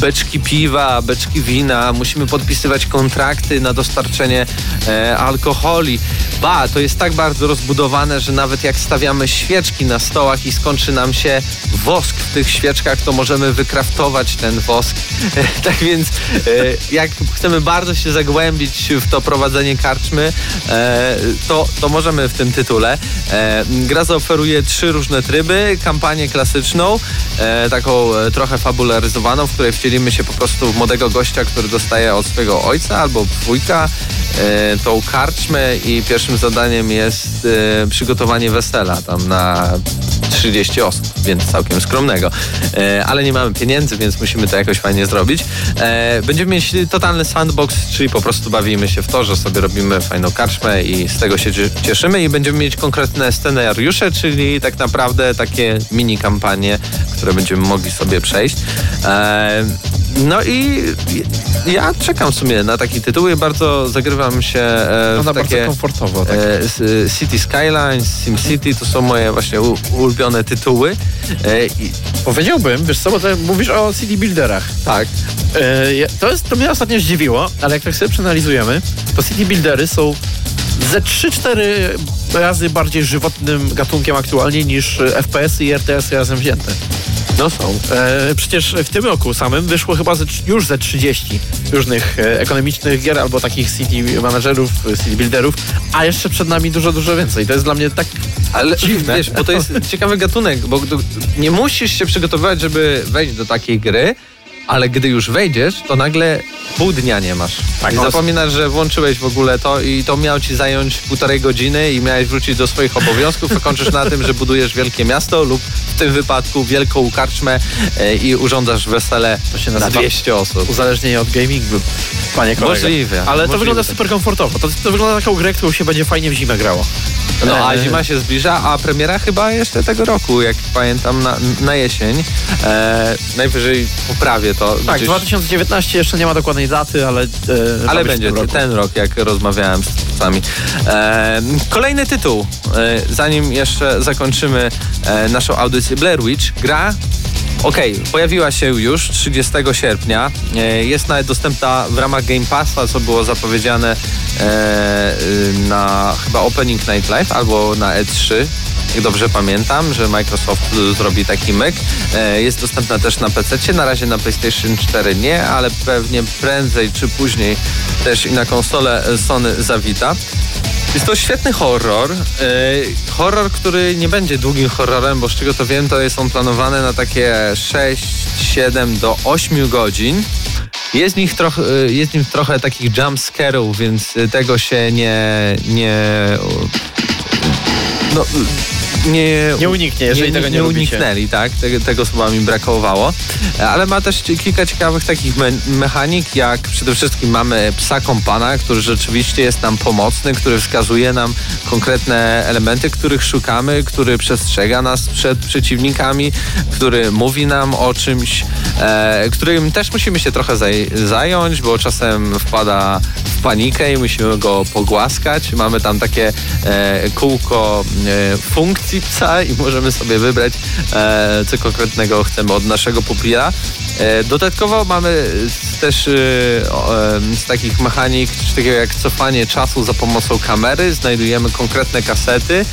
beczki piwa, beczki wina, musimy podpisywać kontrakty na dostarczenie e, alkoholi. Ba, to jest tak bardzo rozbudowane, że nawet jak stawiamy świeczki na stołach i skończy nam się wosk w tych świeczkach, to możemy wykraftować ten wosk. tak więc e, jak chcemy bardzo się zagłębić w to prowadzenie karczmy, e, to, to możemy w tym tytule. E, gra zaoferuje trzy różne tryby. Kampanię klasyczną, e, taką trochę fabularyzowaną, w której wcielimy się po prostu w młodego gościa, który dostaje od swojego ojca albo wujka e, tą karczmę i pierwszym zadaniem jest e, przygotowanie wesela tam na 30 osób, więc całkiem skromnego. E, ale nie mamy pieniędzy, więc musimy to jakoś fajnie zrobić. E, będziemy mieć totalny sandbox, czyli po prostu bawimy się w to, że sobie robimy fajną karczmę i z tego się cie- cieszymy i będziemy mieć konkretne scenariusze, czyli tak naprawdę takie mini kampanie, które będziemy mogli sobie przejść. E, no i ja czekam w sumie na taki tytuł i bardzo zagrywam się e, w bardzo takie... komfortowo. Tak. E, s- City Skylines, SimCity to są moje właśnie u- ulubione tytuły. E, i, Powiedziałbym, wiesz co, bo mówisz o CD Builderach. tak, E, to, jest, to mnie ostatnio zdziwiło, ale jak tak sobie przeanalizujemy, to City Buildery są ze 3-4 razy bardziej żywotnym gatunkiem aktualnie niż e, FPS i RTS razem wzięte. No są. E, przecież w tym roku samym wyszło chyba ze, już ze 30 różnych e, ekonomicznych gier albo takich city managerów, city builderów, a jeszcze przed nami dużo, dużo więcej. To jest dla mnie tak Ale Dziwne. wiesz, bo to jest ciekawy gatunek, bo nie musisz się przygotowywać, żeby wejść do takiej gry, ale gdy już wejdziesz, to nagle pół dnia nie masz. Tak, I no. zapominasz, że włączyłeś w ogóle to i to miało ci zająć półtorej godziny i miałeś wrócić do swoich obowiązków, a kończysz na tym, że budujesz wielkie miasto lub w tym wypadku wielką karczmę e, i urządzasz wesele To się na nazywa 200 osób. uzależnienie od gamingu. Panie kolego. Możliwe, Ale to możliwe. wygląda super komfortowo. To, to wygląda taką grę, którą się będzie fajnie w zimę grało. No a zima się zbliża, a premiera chyba jeszcze tego roku, jak pamiętam, na, na jesień. E, najwyżej poprawię to. Tak, gdzieś- 2019 jeszcze nie ma dokładnej daty, ale... E, Ale będzie ten rok, jak rozmawiałem z twórcami. E, kolejny tytuł, e, zanim jeszcze zakończymy e, naszą audycję Blair Witch, gra Okej, pojawiła się już 30 sierpnia. E, Jest nawet dostępna w ramach Game Passa, co było zapowiedziane e, na chyba Opening Night Live albo na E3. Jak dobrze pamiętam, że Microsoft zrobi taki myk. E, Jest dostępna też na PC, na razie na PlayStation 4 nie, ale pewnie prędzej czy później też i na konsolę Sony zawita. Jest to świetny horror. E, horror, który nie będzie długim horrorem, bo z czego to wiem, to jest on planowany na takie 6, 7 do 8 godzin. Jest nich trochę, e, jest nim trochę takich jump scare'ów, więc tego się nie... nie no, nie, Nie uniknie, jeżeli tego nie nie uniknęli, tak? Tego, tego słowa mi brakowało. Ale ma też kilka ciekawych takich me mechanik, jak przede wszystkim mamy psa kompana, który rzeczywiście jest nam pomocny, który wskazuje nam konkretne elementy, których szukamy, który przestrzega nas przed przeciwnikami, który mówi nam o czymś, e, którym też musimy się trochę zaj zająć, bo czasem wpada w panikę i musimy go pogłaskać. Mamy tam takie e, kółko e, funkcji psa i możemy sobie wybrać, e, co konkretnego chcemy od naszego pupila. E, dodatkowo mamy też e, z takich mechanik coś takiego jak cofanie czasu za pomocą kamery. Znajdujemy konkretne kasety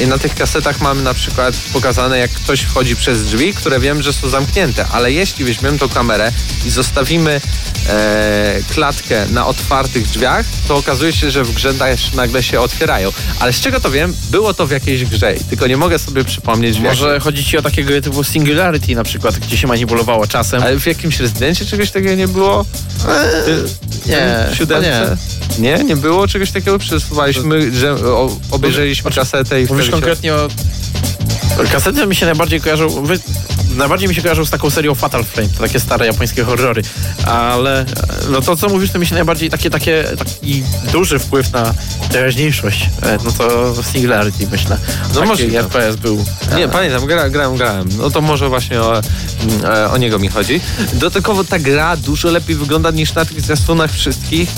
i na tych kasetach mamy na przykład pokazane, jak ktoś wchodzi przez drzwi, które wiem, że są zamknięte, ale jeśli weźmiemy tą kamerę i zostawimy e, klatkę na otwartych drzwiach, to okazuje się, że w grze nagle się otwierają. Ale z czego to wiem? Było to w jakiejś grze, tylko nie mogę sobie przypomnieć Może jakiej. chodzi ci o takie gry typu Singularity na przykład, gdzie się manipulowało czasem. Ale w jakimś rezydencie czegoś takiego nie było? nie, w siódemce? Nie, nie było czegoś takiego. Przesuwaliśmy, że obejrzeliśmy kasetę i Mówisz wtedy się... konkretnie o... Kasety mi się najbardziej kojarzą... Wy... Najbardziej mi się kojarzą z taką serią Fatal Frame, to takie stare japońskie horrory. Ale e, no to co mówisz, to mi się najbardziej takie, takie, taki duży wpływ na teraźniejszość. E, No to Singularity myślę. No Taki możliwe. FPS był. Nie, E, pamiętam, gra, grałem, grałem. No to może właśnie o, mm, o niego mi chodzi. Dodatkowo ta gra dużo lepiej wygląda niż na tych zwiastunach wszystkich,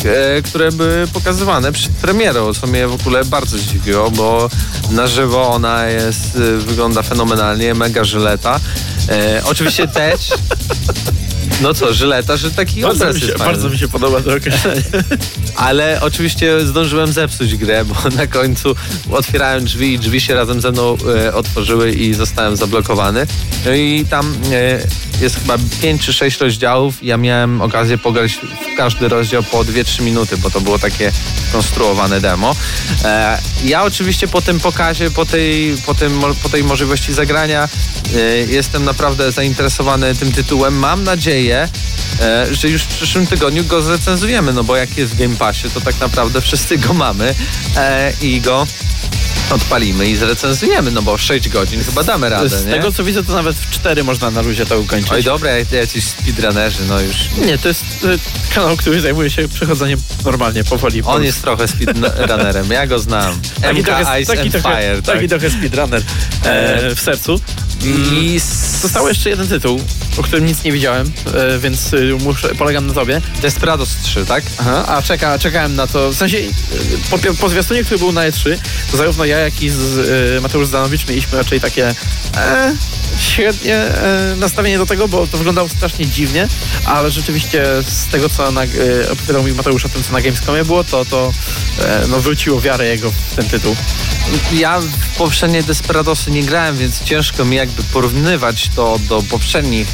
które były pokazywane przed premierą, co mnie w ogóle bardzo zdziwiło, bo na żywo ona jest, wygląda fenomenalnie, mega żyleta. E, oczywiście też... No co, żyleta, że taki Bardzo obraz mi, się, jest fajny. bardzo mi się podoba to określenie. Ale oczywiście zdążyłem zepsuć grę, bo na końcu otwierałem drzwi i drzwi się razem ze mną e, otworzyły i zostałem zablokowany. No i tam e, jest chyba 5 czy 6 rozdziałów. Ja miałem okazję pograć w każdy rozdział po 2-3 minuty, bo to było takie konstruowane demo. E, ja oczywiście po tym pokazie, po tej, po tym, po tej możliwości zagrania e, jestem naprawdę zainteresowany tym tytułem. Mam nadzieję, e, że już w przyszłym tygodniu go zrecenzujemy, no bo jak jest w Game Passie, to tak naprawdę wszyscy go mamy e, i go odpalimy i zrecenzujemy, no bo 6 godzin chyba damy radę, Z nie? tego co widzę, to nawet w 4 można na luzie to ukończyć. Oj dobra, jacyś speedrunnerzy, no już... Nie, to jest e, kanał, który zajmuje się przechodzeniem normalnie, powoli. On jest trochę speedrunnerem, ja go znam. taki MK trochę, Ice taki and trochę, Fire, tak. taki trochę speedrunner e, w sercu. I Został jeszcze jeden tytuł, o którym nic nie widziałem, e, więc e, muszę, polegam na tobie. Desperados 3, tak? Aha, a czeka, czekałem na to. W sensie, e, po, po zwiastunie, który był na E3, to zarówno ja, jak i z, e, Mateusz Zanowicz mieliśmy raczej takie. E, średnie e, nastawienie do tego, bo to wyglądało strasznie dziwnie, ale rzeczywiście z tego, co na, e, opowiadał mi Mateusz o tym, co na Gamescomie było, to, to e, no, wróciło wiarę jego w ten tytuł. Ja w poprzedniej Desperadosy nie grałem, więc ciężko mi jakby porównywać to do poprzednich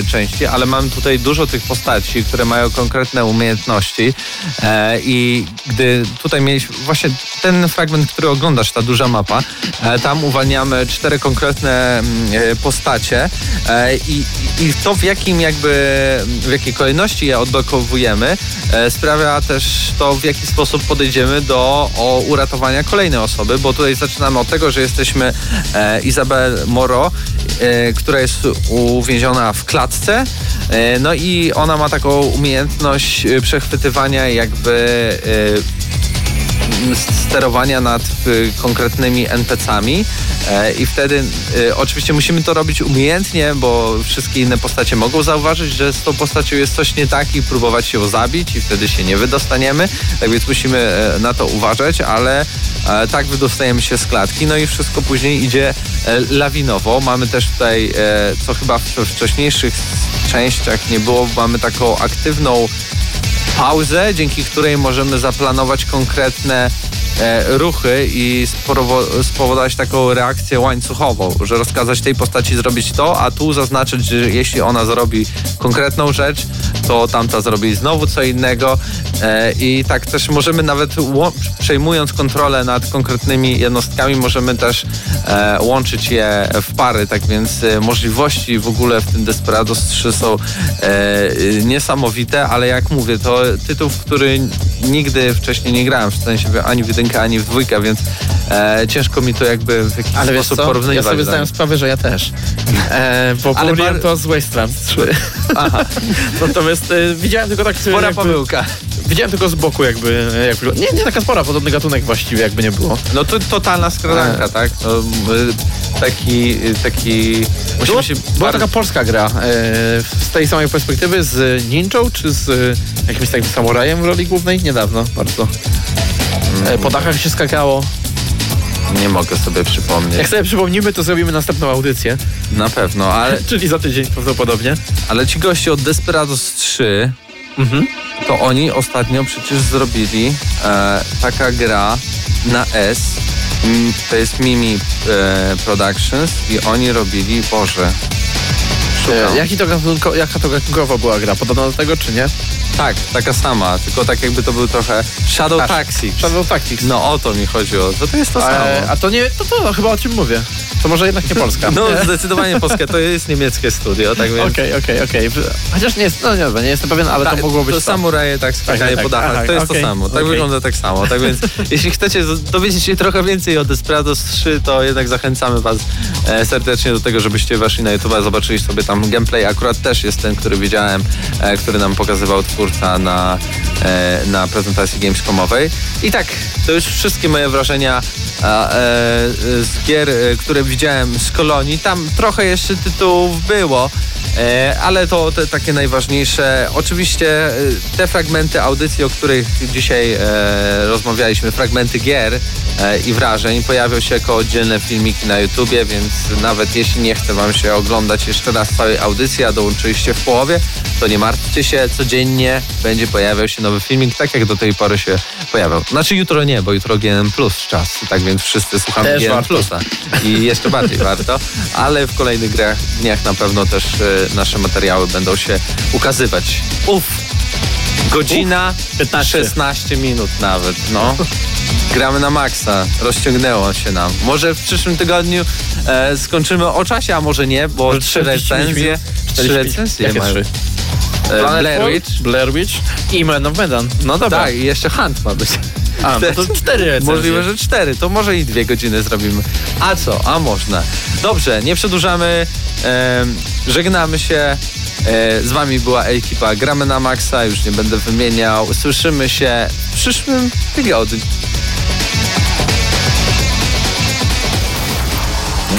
e, części, ale mam tutaj dużo tych postaci, które mają konkretne umiejętności e, i gdy tutaj mieliśmy właśnie ten fragment, który oglądasz, ta duża mapa, e, tam uwalniamy cztery konkretne mm, postacie e, i, i to w jakim jakby, w jakiej kolejności je odblokowujemy e, sprawia też to, w jaki sposób podejdziemy do uratowania kolejnej osoby, bo tutaj zaczynamy od tego, że jesteśmy e, Izabel Moro, która jest uwięziona w klatce, no i ona ma taką umiejętność przechwytywania jakby sterowania nad y, konkretnymi NPC-ami e, i wtedy y, oczywiście musimy to robić umiejętnie, bo wszystkie inne postacie mogą zauważyć, że z tą postacią jest coś nie tak i próbować ją zabić i wtedy się nie wydostaniemy, tak więc musimy e, na to uważać, ale e, tak wydostajemy się z klatki, no i wszystko później idzie lawinowo. Mamy też tutaj, co chyba w wcześniejszych częściach nie było, mamy taką aktywną pauzę, dzięki której możemy zaplanować konkretne ruchy i spowodować taką reakcję łańcuchową, że rozkazać tej postaci zrobić to, a tu zaznaczyć, że jeśli ona zrobi konkretną rzecz, to tamta zrobi znowu co innego. E, i tak też możemy nawet przejmując kontrolę nad konkretnymi jednostkami, możemy też e, łączyć je w pary, tak więc e, możliwości w ogóle w tym Desperados 3 są e, niesamowite, ale jak mówię, to tytuł, w który nigdy wcześniej nie grałem, w sensie ani w ani w dwójkę, więc e, ciężko mi to jakby w jakiś Ale sposób porównywać. ja sobie zdałem sprawę, że ja też. E, bo Ale pomyliłem bar- to z Wasteland 3. Aha, Natomiast e, widziałem tylko tak... spora jakby, pomyłka. Widziałem tylko z boku jakby... e, Jak, wygląda- nie, nie taka spora, podobny gatunek właściwie jakby nie było. No to totalna skradanka, tak? No, y, taki, y, taki... Była, się była taka polska gra e, z tej samej perspektywy z ninją czy z e, jakimś takim samurajem w roli głównej? Niedawno bardzo. E, po dachach się skakało. Nie mogę sobie przypomnieć. Jak sobie przypomnimy, to zrobimy następną audycję, Na pewno, ale, czyli za tydzień prawdopodobnie. ale ci goście od Desperados 3, Mhm. to oni ostatnio przecież zrobili e, taka gra na S. To jest Mimi e, Productions i oni robili, Boże, szukam. E, jaki to gatunko, jaka to gatunkowa była gra? Podobna do tego, czy nie? Tak, taka sama, tylko tak jakby to był trochę Shadow Tak. Tactics. Shadow Tactics. No o to mi chodziło, to to jest to samo. E, a to nie, to, to chyba o czym mówię. To może jednak nie Polska. No Nie? zdecydowanie polskie, to jest niemieckie studio, tak więc... Okej, okej, okej. Chociaż nie jest, no nie, nie jestem pewien, ale Tak, to mogło być to samuraje tak skakają tak, po dachach, to jest okej, to samo, tak okej. wygląda tak samo. Tak więc jeśli chcecie dowiedzieć się trochę więcej o Desperados 3, to jednak zachęcamy was e, serdecznie do tego, żebyście weszli na YouTube, zobaczyli sobie tam gameplay. Akurat też jest ten, który widziałem, e, który nam pokazywał twórca na, e, na prezentacji Gamescomowej. I tak, to już wszystkie moje wrażenia a, e, z gier, e, które widziałem z Kolonii. Tam trochę jeszcze tytułów było, e, ale to te takie najważniejsze. Oczywiście e, te fragmenty audycji, o których dzisiaj e, rozmawialiśmy, fragmenty gier i wrażeń, pojawią się jako oddzielne filmiki na YouTubie, więc nawet jeśli nie chce wam się oglądać jeszcze raz całej audycji, a dołączyliście w połowie, to nie martwcie się, codziennie będzie pojawiał się nowy filmik, tak jak do tej pory się pojawiał. Znaczy jutro nie, bo jutro GNM Plus czas, tak więc wszyscy słuchamy Też. Plusa i jeszcze bardziej warto, ale w kolejnych grach, dniach na pewno też e, nasze materiały będą się ukazywać. Uf! Godzina 15. 16 minut nawet, no. Gramy na maksa, rozciągnęło się nam. Może w przyszłym tygodniu e, skończymy o czasie, a może nie, bo Może trzy 45 recenzje, trzy 45? recenzje Jakie mają. trzy? E, Blair Witch. Blair Witch i Man of Medan. No dobra. Tak, i jeszcze Hunt ma być. A, no to cztery recenzje. Możliwe, że cztery, to może i dwie godziny zrobimy. A co? A można. Dobrze, nie przedłużamy, em, żegnamy się. E, z wami była ekipa Gramy na Maxa, już nie będę wymieniał. Słyszymy się w przyszłym tygodniu.